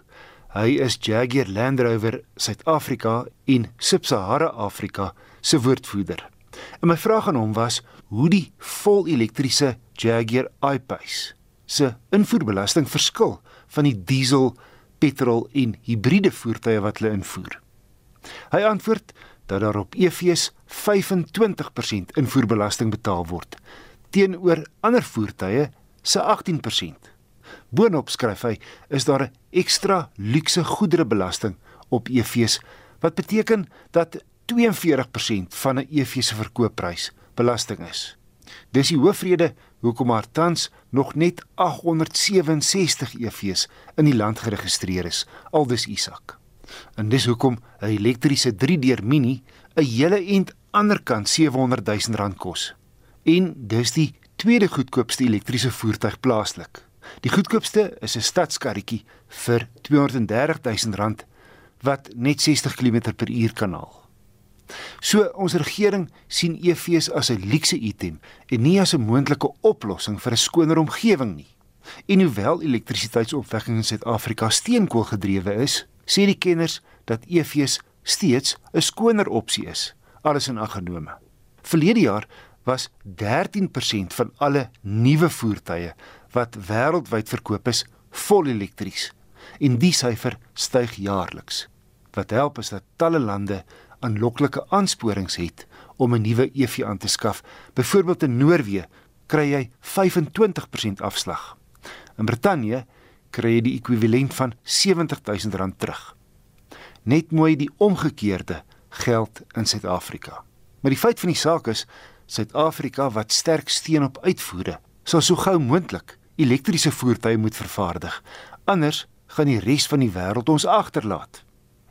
Hy is Jaguar Land Rover Suid-Afrika en Sub-Sahara Afrika se woordvoerder. En my vraag aan hom was hoe die volelektriese Jaguar I-Pace se invoerbelasting verskil van die diesel, petrol en hibriede voertuie wat hulle invoer. Hy antwoord dat daar op EV's 25% invoerbelasting betaal word teenoor ander voertuie se 18%. Boonop skryf hy is daar 'n ekstra luukse goederebelasting op EV's wat beteken dat 42% van 'n EV se verkoopprys belasting is. Dis die hoofrede hoekom maar tans nog net 867 EV's in die land geregistreer is, aldus Isak. En dis hoekom 'n elektriese 3-deur Mini 'n hele ent anderkant 700 000 rand kos. En dis die tweede goedkoopste elektriese voertuig plaaslik. Die goedkoopste is 'n stadskarretjie vir 230 000 rand wat net 60 km/h kan haal. So ons regering sien EV's as 'n luukse item en nie as 'n moontlike oplossing vir 'n skoner omgewing nie. En hoewel elektrisiteitsopwekking in Suid-Afrika steenkool gedrewe is, sê die kenners dat EV's steeds 'n skoner opsie is, alles in ag genome. Verlede jaar was 13% van alle nuwe voertuie wat wêreldwyd verkoop is, vol elektries. En die syfer styg jaarliks. Wat help is dat talle lande aanloklike aansporings het om 'n nuwe EV aan te skaf. Byvoorbeeld in Noorwe kry jy 25% afslag. In Brittanje kry jy die ekwivalent van R70000 terug. Net mooi die omgekeerde geld in Suid-Afrika. Maar die feit van die saak is Suid-Afrika wat sterk steun op uitvoere, sal so gou moontlik elektriese voertuie moet vervaardig. Anders gaan die res van die wêreld ons agterlaat.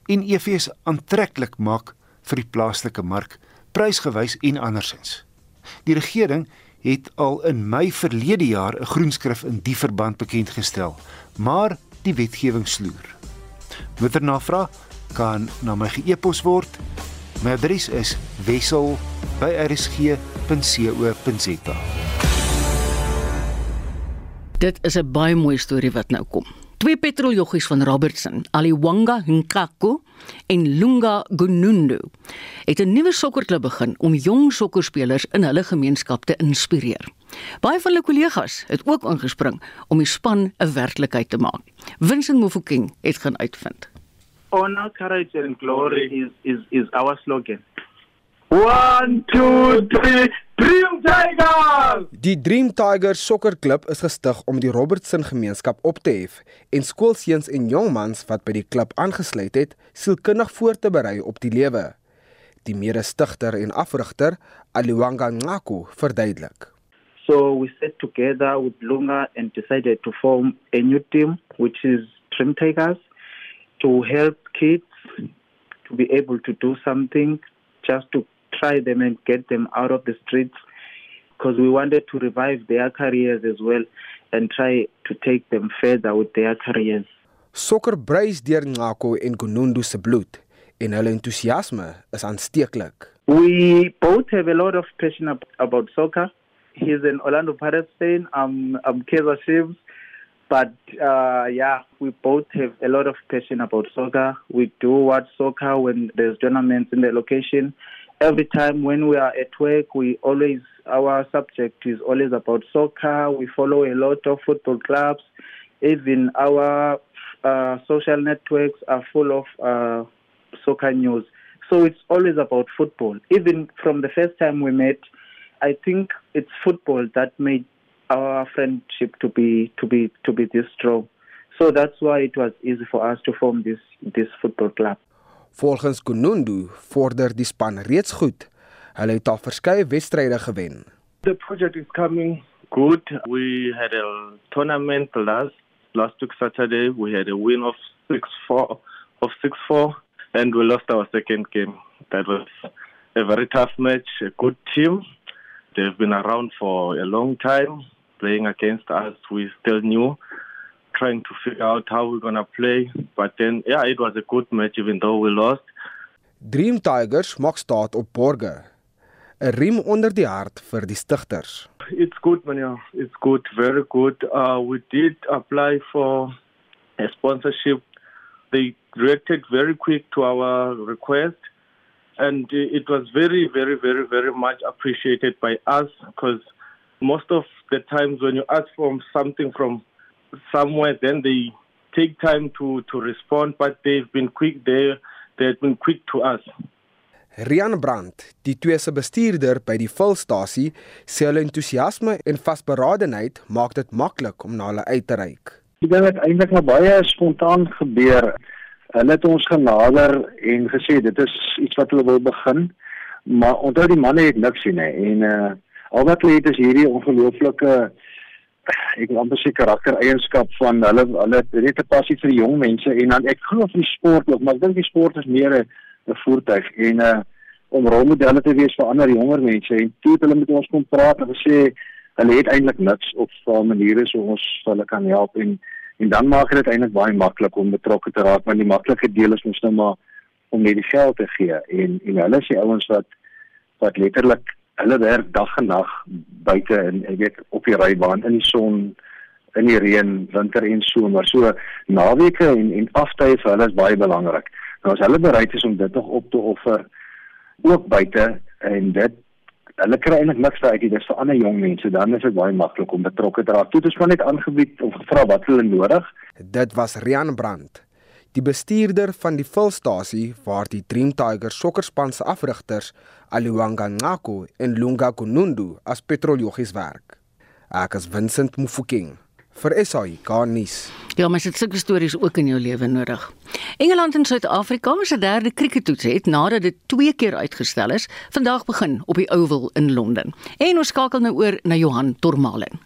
En EV's aantreklik maak vir die plaaslike mark, prysgewys en andersins. Die regering het al in Mei verlede jaar 'n groenskrif in die verband bekend gestel, maar die wetgewing sloer. Moeder navra kan na my e-pos word. My adres is wissel@rsg.co.za. Dit is 'n baie mooi storie wat nou kom. Twee petroljoggies van Robertson, Aliwanga Nkaku en Lunga Gunundu, het 'n nuwe sokkerklub begin om jong sokkerspelers in hulle gemeenskap te inspireer. Baie van hulle kollegas het ook ingespring om die span 'n werklikheid te maak. Vincent Mofokeng het gaan uitvind. Honor, courage and glory is is is our slogan. 1 2 3 Dream Tigers! Die Dream Tigers sokkerklub is gestig om die Robertson gemeenskap op te hef en skoolseuns en jongmans wat by die klub aangesluit het, sielkundig voor te berei op die lewe. Die mede-stigter en afrigter, Aliwanga Ngaku, verduidelik. So we sat together with Lunga and decided to form a new team which is Dream Tigers to help kids to be able to do something just to try them and get them out of the streets because we wanted to revive their careers as well and try to take them further with their careers. Sokker bruis deur Ngako en Gunundu se bloed en hulle entoesiasme is aansteeklik. We both have a lot of passion about soccer. He's an Orlando Pirates fan. I'm I'm Kaizer Chiefs. But uh, yeah, we both have a lot of passion about soccer. We do watch soccer when there's tournaments in the location. Every time when we are at work, we always our subject is always about soccer. We follow a lot of football clubs, Even our uh, social networks are full of uh, soccer news. So it's always about football. Even from the first time we met, I think it's football that made our friendship to be to be to be this strong. So that's why it was easy for us to form this this football club. Volgens Kunundu vorder die span reeds goed. Hulle het al verskeie wedstryde gewen. The project is coming good. We had a tournament last last week Saturday. We had a win of 6-4 of 6-4 and we lost our second game. That was a very tough match, a good team. They've been around for a long time playing against us. We still new trying to figure out how we're going to play. But then yeah, it was a good match even though we lost. Dream Tigers maak staat op borge. 'n Riem onder die hart vir die stigters. It's good man, yeah. It's good, very good. Uh we did apply for a sponsorship. They reacted very quick to our request and it was very very very very much appreciated by us because most of the times when you ask for something from somewhere then they take time to to respond but they've been quick there they've been quick to us Rian Brandt, die twee se bestuurder by die vulstasie, sê hulle entoesiasme en vasberadenheid maak dit maklik om na hulle uit te reik. Dit het eintlik maar baie spontaan gebeur. Hulle het ons genader en gesê dit is iets wat hulle wil begin, maar onthou die manne het niks sien hè en uh al wat hulle het is hierdie ongelooflike ek wil amper sê karaktereienskap van hulle hulle het 'n passie vir die jong mense en dan ek glo vir die sport ook, maar ek dink die sport is meer 'n 'n voertuig en uh om rolmodelle te wees vir ander jonger mense en toe het hulle met ons kom praat en gesê hulle het eintlik niks of so maniere so ons hulle kan help en en dan maak dit eintlik baie maklik om betrokke te raak want die maklike deel is mos nou maar om net die geld te gee. En en hulle is die ouens wat wat letterlik hulle werk dag en nag buite en ek weet op die rybaan in die son in die reën winter en somer. So naweke en en aftye vir hulle is baie belangrik. Nou as hulle bereid is om dit nog op te offer ook buite en dit hulle kry eintlik niks uit dit is vir ander jong mense dan is dit baie maklik om betrokke te raak. Dit is maar net aangebied of gevra wat hulle nodig. Dit was Rian Brandt die bestuurder van die vulstasie waar die Dream Tiger sokkerspan se afrigters Aliwanga Ngako en Lunga Kunundu as petroljoggies werk. Ek is Vincent Mufokeng vir SAI Garnis. Ja, maar dit sulke stories ook in jou lewe nodig. Engeland en Suid-Afrika se derde krieketoets het nadat dit twee keer uitgestel is, vandag begin op die Oval in Londen. En ons skakel nou oor na Johan Tormalen.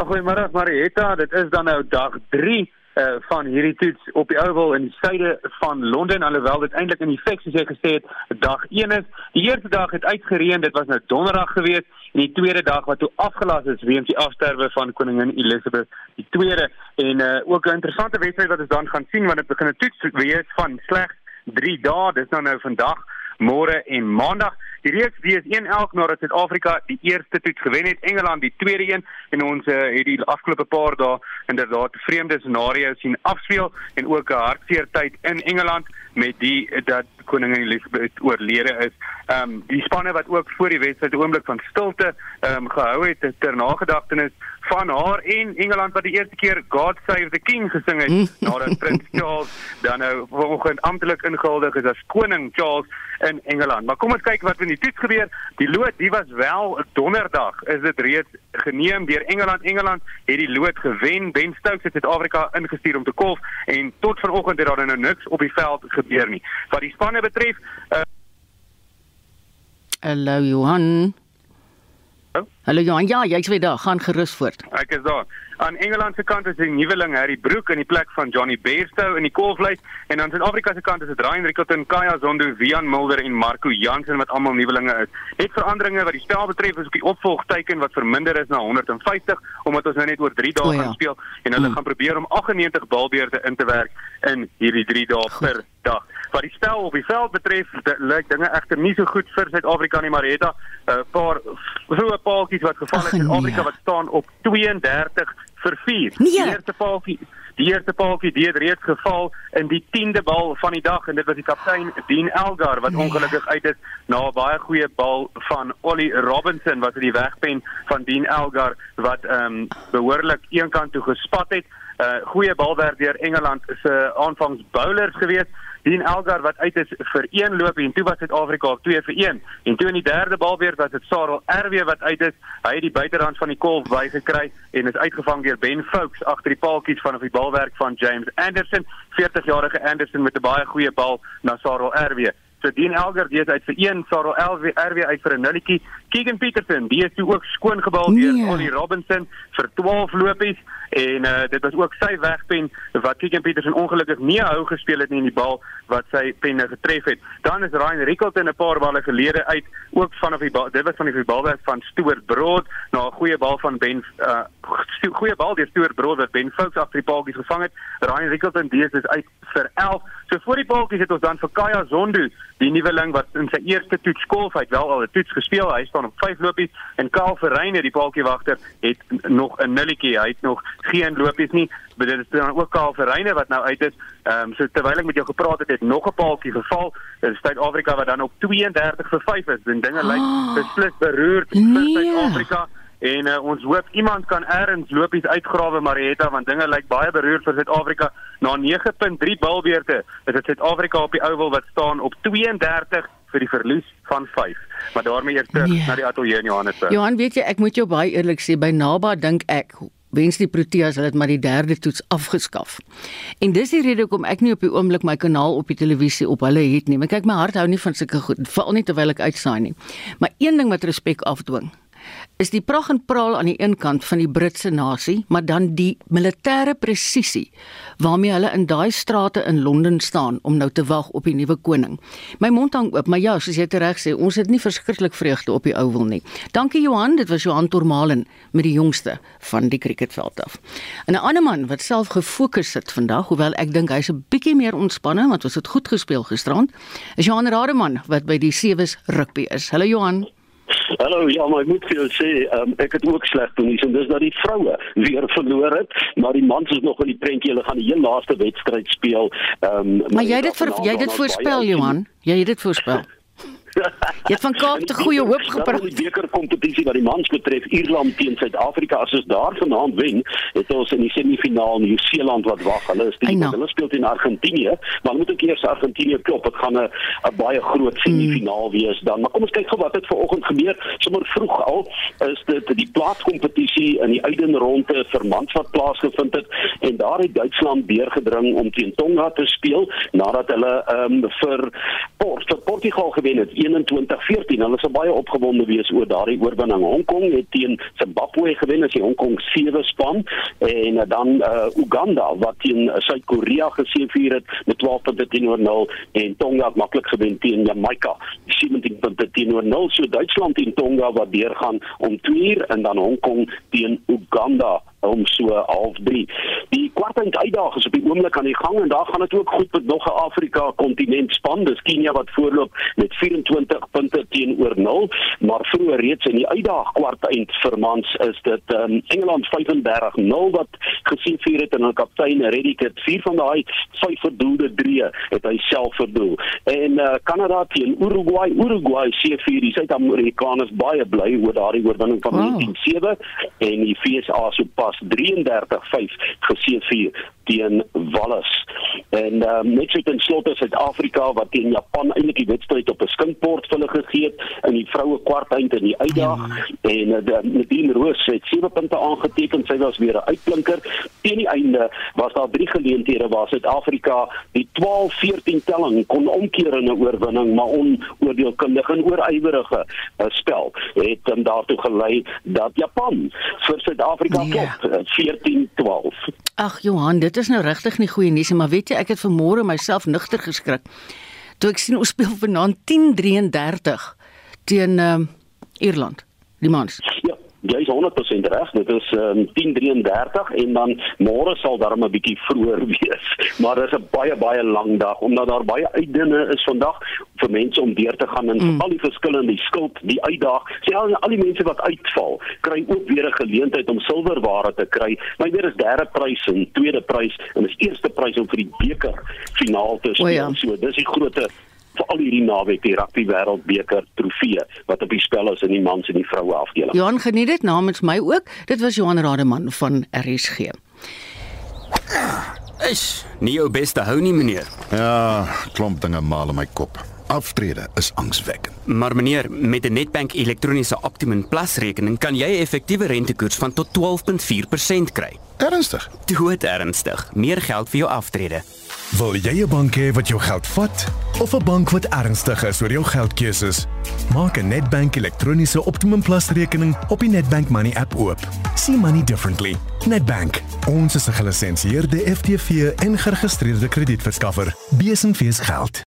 Goeiemôre Marietta, dit is dan nou dag 3 uh, van hierdie toets op die Oval in die suide van Londen alhoewel dit eintlik in die fik soos jy gesê het dag 1 is. Die eerste dag het uitgereën, dit was nou donderdag geweest en die tweede dag wat toe afgelas is weens die afsterwe van koningin Elizabeth die tweede en uh, ook 'n interessante wedstryd wat ons dan gaan sien want dit begin 'n toets wees van slegs 3 dae. Dis nou nou vandag, môre en maandag. Die reeks wees 1-1 nadat Suid-Afrika die eerste toets gewen het, Engeland die tweede een en ons uh, het die afgelope paar dae inderdaad vreemde scenario's sien afspeel en ook 'n hartseer tyd in Engeland met die dat koningin Elizabeth oorlede is. Ehm um, die spanne wat ook voor die wedstryd 'n oomblik van stilte ehm um, gehou het ter nagedagtenis van haar en Engeland wat die eerste keer God Save the King gesing het *laughs* nadat Prins Charles dan nou vanoggend amptelik ingehuldig is as koning Charles in Engeland. Maar kom ons kyk wat in die toets gebeur. Die lood, die was wel donderdag. Is dit reeds geneem deur Engeland? Engeland het die lood gewen. Ben Stokes het Suid-Afrika ingestuur om te kolf en tot vanoggend het daar nou niks op die veld gebeur nie. Wat die spanne betref, uh, Hallo Johan. Oh? Hallo Johan. Ja, jy's weer daar. Gaan gerus voort. Ek is daar. Aan Engeland se kant is die nuweling Harry Brook in die plek van Johnny Bairstow in die kolflys en aan Suid-Afrika se kant is dit Ryan Rickelton, Kaya Zondo, Wian Mulder en Marco Jansen wat almal nuwelinge is. Het veranderinge wat die spel betref is op die opvolgteken wat verminder is na 150 omdat ons nou net oor 3 dae oh, ja. gaan speel en hulle hmm. gaan probeer om 98 balbeurte in te werk in hierdie 3 dae per. Wat die spel op die veld betref, lyk dinge egter nie so goed vir Suid-Afrika nie, maar het 'n uh, paar vroeë paaltjies wat geval het in Afrika nee. wat staan op 32 vir 4. Nee. Die eerste paaltjie Die eerste paaltjie het reeds geval in die 10de bal van die dag en dit was die kaptein Dean Elgar wat ongelukkig uit is na 'n baie goeie bal van Ollie Robinson wat uit die wegpen van Dean Elgar wat ehm um, behoorlik eenkant toe gespat het. 'n uh, Goeie balwerk deur Engeland se aanvangsbowlers gewees. Dean Elgar wat uit is vir een loop en toe was Suid-Afrika op 2 vir 1. En toe in die derde bal weer was dit Sarel RW wat uit is. Hy het die buiterand van die kolf bygekry en is uitgevang deur Ben Foukes agter die paaltjies van die balwerk van James Anderson, 40-jarige Anderson met 'n baie goeie bal na Sarel RW. So Dean Elgar is uit vir 1, Sarel RW uit vir 'n nulletjie. Keegan Peterson, die is ook skoon gebal deur nee. Ollie Robinson vir 12 lopies en uh, dit was ook sy wegpen wat Keegan Peterson ongelukkig nie hou gespeel het nie in die bal wat sy penne getref het. Dan is Ryan Rickelton 'n paar balle gelede uit ook vanaf die bal, dit was van die balwerk van Stuart Broad na 'n goeie bal van Ben uh goeie bal deur Stuart Broad wat Ben Fox agter die paaltjies gevang het. Ryan Rickelton dis is uit vir 11. So voor die paaltjies het ons dan vir Kaya Zondo, die nuweling wat in sy eerste toets golf het wel al 'n toets gespeel. Hy staan op 5 lopies en Karl Verreine, die paaltjie wagter, het nog 'n nulletjie. Hy het nog geen lopies nie. Maar dit is dan ook Karl Verreine wat nou uit is. Ehm um, so terwyl ek met jou gepraat het, het nog 'n paaltjie geval. Dit is Suid-Afrika wat dan op 32 vir 5 is. En dinge lyk oh, beslis beroerd vir nee. Suid-Afrika. En uh, ons hoop iemand kan eers lopies uitgrawe Marietta want dinge lyk baie beroerd vir Suid-Afrika. Na 9.3 balbeurte is dit Suid-Afrika op die oval wat staan op 32 vir die verlies van 5. Maar daarmee eers terug nee. na die ateljee in Johannesburg. Johan, weet jy, ek moet jou baie eerlik sê, by Naba dink ek wens die Proteas hulle het maar die derde toets afgeskaf. En dis die rede hoekom ek nie op die oomblik my kanaal op die televisie op hulle het nie. Maar kyk my hart hou nie van sulke goed, veral nie terwyl ek uitsaai nie. Maar een ding wat respek afdwing is die prag en praal aan die een kant van die Britse nasie, maar dan die militêre presisie waarmee hulle in daai strate in Londen staan om nou te wag op die nuwe koning. My mond hang oop, maar ja, soos jy reg sê, ons het nie verskriklik vreugde op die ou wil nie. Dankie Johan, dit was Johan Tormalen met die jongste van die cricketveld af. En 'n ander man wat self gefokus sit vandag, hoewel ek dink hy's 'n bietjie meer ontspanne want ons het goed gespeel gisterand, is Johan Rademan wat by die Sewes rugby is. Hallo Johan. Hallo, ja, maar ek moet vir jou sê, um, ek het ook sleg doen hier, en dis dat die vroue weer verloor het, maar die mans is nog in die prentjie, hulle gaan die heel laaste wedstryd speel. Ehm um, Maar jy het dit vir jy het dit voorspel, Johan. Jy het dit voorspel. Jy het van Kaap te goeie hoop gepraat. Die beker kompetisie wat die mans betref, Ierland teen Suid-Afrika, as ons daar vanaand wen, het ons in die semifinaal Nieu-Seeland wat wag. Hulle is die hulle speel teen Argentinië, maar moet ek eers Argentinië klop. Dit gaan 'n baie groot semifinaal mm. wees dan. Maar kom ons kyk gou wat het vanoggend gebeur. Sommer vroeg al is dit die plaatskompetisie in die Uiden ronde vir mans wat plaasgevind het en daar het Duitsland deurgedring om teen Tonga te speel nadat hulle ehm um, vir Port, vir Portugal gewen het 21-14. Hulle sou baie opgewonde wees oor daardie oorwinning. Hong Kong het teen Zimbabwe gewen as die Hong Kong 7 span en uh, dan uh, Uganda wat teen uh, Suid-Korea geseëvier het met 12 punte teenoor 0 en Tonga het maklik gewen teen Jamaica 17 punte teenoor 0. So Duitsland en Tonga wat deurgaan om 2 uur en dan Hong Kong teen Uganda om so half 3. Die kwartfinale uitdaging is op die oomblik aan die gang en daar gaan dit ook goed met nog 'n Afrika kontinent span. Dis Kenia wat voorloop met 24 punte teenoor 0, maar vroeër reeds in die uitdaging kwartfinale vir mans is dit um, Engeland 35-0 wat gesien vier het en hul kaptein Reddick het vier van daai vyf verdoelde drie het hy self verdoel. En uh, Kanada teen Uruguay, Uruguay C4, die Suid-Amerikaners baie bly oor daardie oorwinning van wow. 19-7 en die FSA so pas 33-5 geseëvier teen Wallis. En um, net so ten slotte Suid-Afrika wat teen Japan eintlik die wedstryd op 'n skinkbord vir hulle gegee het in die vroue kwartfinale in die uitdag ja. en uh, Nadine Roos het 7 punte aangeteken. Sy was weer 'n uitblinker. Teen die einde was daar drie geleenthede waar Suid-Afrika die 12-14 telling kon omkeer in 'n oorwinning, maar onoordeelkundig en oorywerige uh, spel het dan daartoe gelei dat Japan vir Suid-Afrika yeah. klop 14-12. Ag Johan, dit is nou regtig nie goeie nuus nie, maar weet jy, ek het vanmôre myself nigter geskrik. Toe ek sien ons speel vanaand 10:33 teen uh, Ierland, die mans. Ja. Jy is 100% reg. Dit is um, 10:33 en dan môre sal daar 'n bietjie *laughs* vroeër wees. Maar dit is 'n baie baie lang dag omdat daar baie uitdinge is vandag vir mense om deur te gaan en mm. al die verskillende skuld, die uitdaag. Sien al, al die mense wat uitval, kry ook weer 'n geleentheid om silwerware te kry. Maar weer is derde prys en tweede prys en is eerste prys om vir die beker finaal te speel. Oh ja. So dis die grootte vir al hierdie naweek die rugby wêreldbeker trofee wat op die spel is in die mans en die vroue afdeling. Johan geniet dit namens my ook. Dit was Johan Rademan van RSG. Is nie jou beste hou nie meneer. Ja, klomp dinge maal in my kop. Aftrede is angswekkend. Maar meneer, met 'n Nedbank elektroniese Optimum Plus rekening kan jy 'n effektiewe rentekoers van tot 12.4% kry. Ernstig? Dood ernstig. Meer geld vir jou aftrede. Wil jy 'n bank hê wat jou geld vat of 'n bank wat ernstig is oor jou geldkeuses? Maak 'n Nedbank elektroniese Optimum Plus rekening op die Nedbank Money app oop. See money differently. Nedbank. Ons is 'n gelisensieerde FTV en geregistreerde kredietverskaffer. Besenfees geld.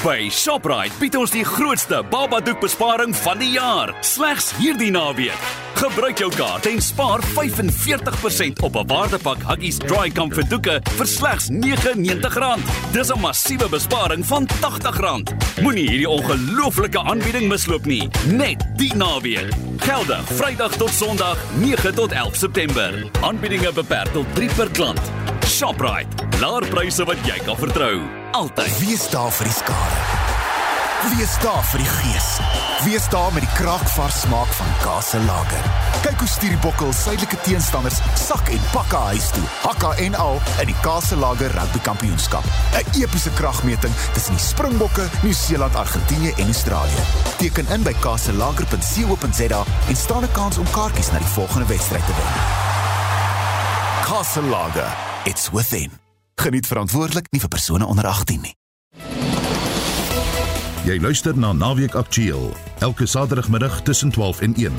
By Shoprite bied ons die grootste babadoekbesparing van die jaar, slegs hierdie naweek. Gebruik jou kaart en spaar 45% op 'n waardepak Huggies Dry Comfort doeke vir slegs R99. Dis 'n massiewe besparing van R80. Moenie hierdie ongelooflike aanbieding misloop nie. Net die naweek. Gelde Vrydag tot Sondag, 9 tot 11 September. Aanbiedinge beperk tot 3 per klant. Shoprite. Laer pryse wat jy kan vertrou altyd. Wees daar vir die skare. Wees daar vir die gees. Wees daar met die kraakvars smaak van Kase Lager. Kyk hoe stuur die bokkel suidelike teenstanders sak en pakke huis toe. Hakka en al in die Kase Lager Rugby Kampioenskap. 'n Epiese kragmeting tussen die Springbokke, Nieu-Seeland, Argentinië en Australië. Teken in by kaselager.co.za en staan 'n kans om kaartjies na die volgende wedstryd te wen. Kase Lager. It's within. Geniet verantwoordelik nie vir persone onder 18 nie. Jy luister na Naweek Aktueel elke Saterdagmiddag tussen 12 en 1.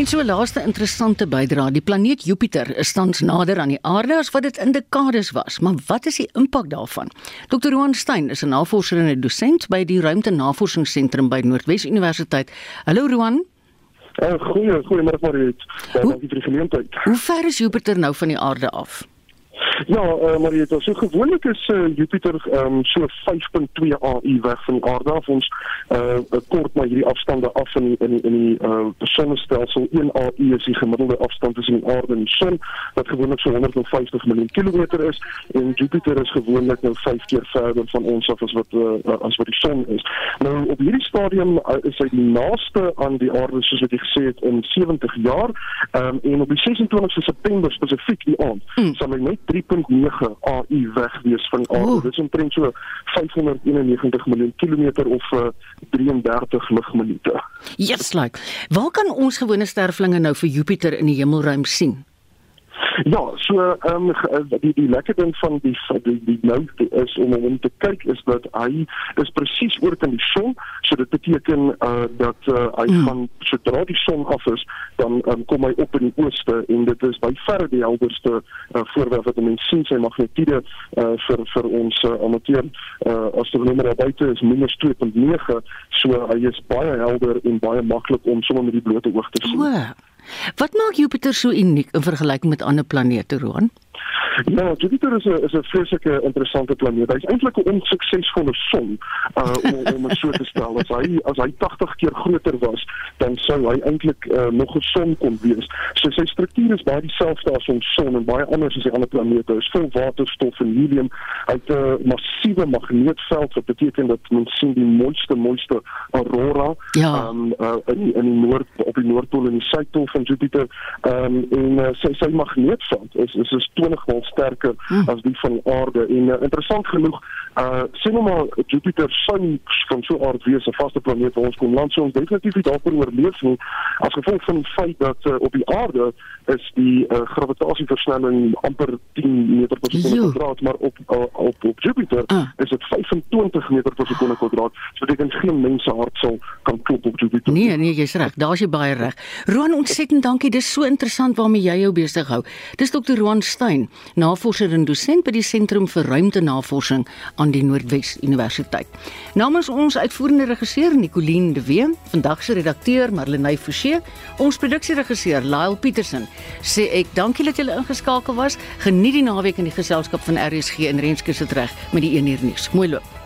En so laaste interessante bydra, die planeet Jupiter is tans nader aan die Aarde as wat dit in dekades was, maar wat is die impak daarvan? Dr. Roan Stein is 'n navorser en 'n dosent by die Ruimte Navorsingsentrum by Noordwes Universiteit. Hallo Roan. Uh, goeie, goeiemôre Mariet. Dankie vir die geleentheid. Hoe ver is Jupiter nou van die Aarde af? Ja, uh, maar jy het so gewoonlik is uh, Jupiter um, so 5.2 AU weg van die aarde af ons uh, kort maar hierdie afstande af in in in die uh, sonnestelsel 1 AU is die gemiddelde afstand tussen die aarde en die son wat gewoonlik so 150 miljoen kilometer is en Jupiter is gewoonlik nou 5 keer verder van ons af as wat uh, as wat die son is. Nou op hierdie stadium uh, is hy die naaste aan die aarde soos wat jy gesê het in 70 jaar um, en op die 26 September spesifiek die aand mm. sal hy net 3.9 AU weg wees van aarde. Dit is omtrent so 591 miljoen kilometer of uh, 33 ligminute. Yes, like. Waar kan ons gewone sterflinge nou vir Jupiter in die hemelruim sien? Ja, so ehm um, die die lekker ding van die die, die nou is om om te kyk is dat hy is presies oor kan die son, so dit beteken uh dat uh, hy mm. gaan sodra die son af is, dan um, kom hy op in die ooste en dit is by verre die helderste uh, voorwerp wat mense sien sy magnetiede uh vir vir ons uh, amateur uh astronomer daar buite is minus 2.9, so hy is baie helder en baie maklik om sommer met die blote oog te sien. Wow. Wat maak Jupiter so uniek in vergelyking met ander planete, Roan? Ja, Jupiter is 'n is 'n vreeslike interessante planeet. Hy's eintlik 'n onsuksesvolle son, uh om om dit so te stel. As hy as hy 80 keer groter was, dan sou hy eintlik uh, nog 'n son kon wees. So sy struktuur is baie dieselfde as ons son en baie anders as die ander planete. Hy is vol waterstof en helium. Hy het 'n massiewe magneetveld wat beteken dat mens sien die mooiste mooiste aurora ja. um uh, in in die noord op die noordpool en die suidpool van Jupiter. Um en uh, sy sy magneetveld is is is 20 maal sterker hmm. as die van die aarde. En uh, interessant genoeg uh sien nou maar Jupiter sou van so aard wees 'n vaste planeet waar ons kon land. So ons definitief nie daarvoor oorleef nie as gevolg van die feit dat uh, op die aarde is die uh, gravitasieversnelling amper 10 meter per sekonde kwadraat maar op uh, op op Jupiter uh. is dit 25 meter per sekonde kwadraat. So dit kan geen mense hart sal kan klop op Jupiter nee nee jy's reg. Daar's jy baie reg. Roan ontsettend dankie. Dis so interessant waarmee jy jou besig hou. Dis dokter Roan Stein navorser en dosent by die Sentrum vir Ruimtenavorsing aan die Noordwes Universiteit. Namens ons uitvoerende regisseur Nicoline de Wee, vandag se redakteur Marlenae Forsie, ons produksieregisseur Lyle Petersen, sê ek dankie dat julle ingeskakel was. Geniet die naweek in die geselskap van RSG en Renske se reg met die 1 uur nuus. Mooi loop.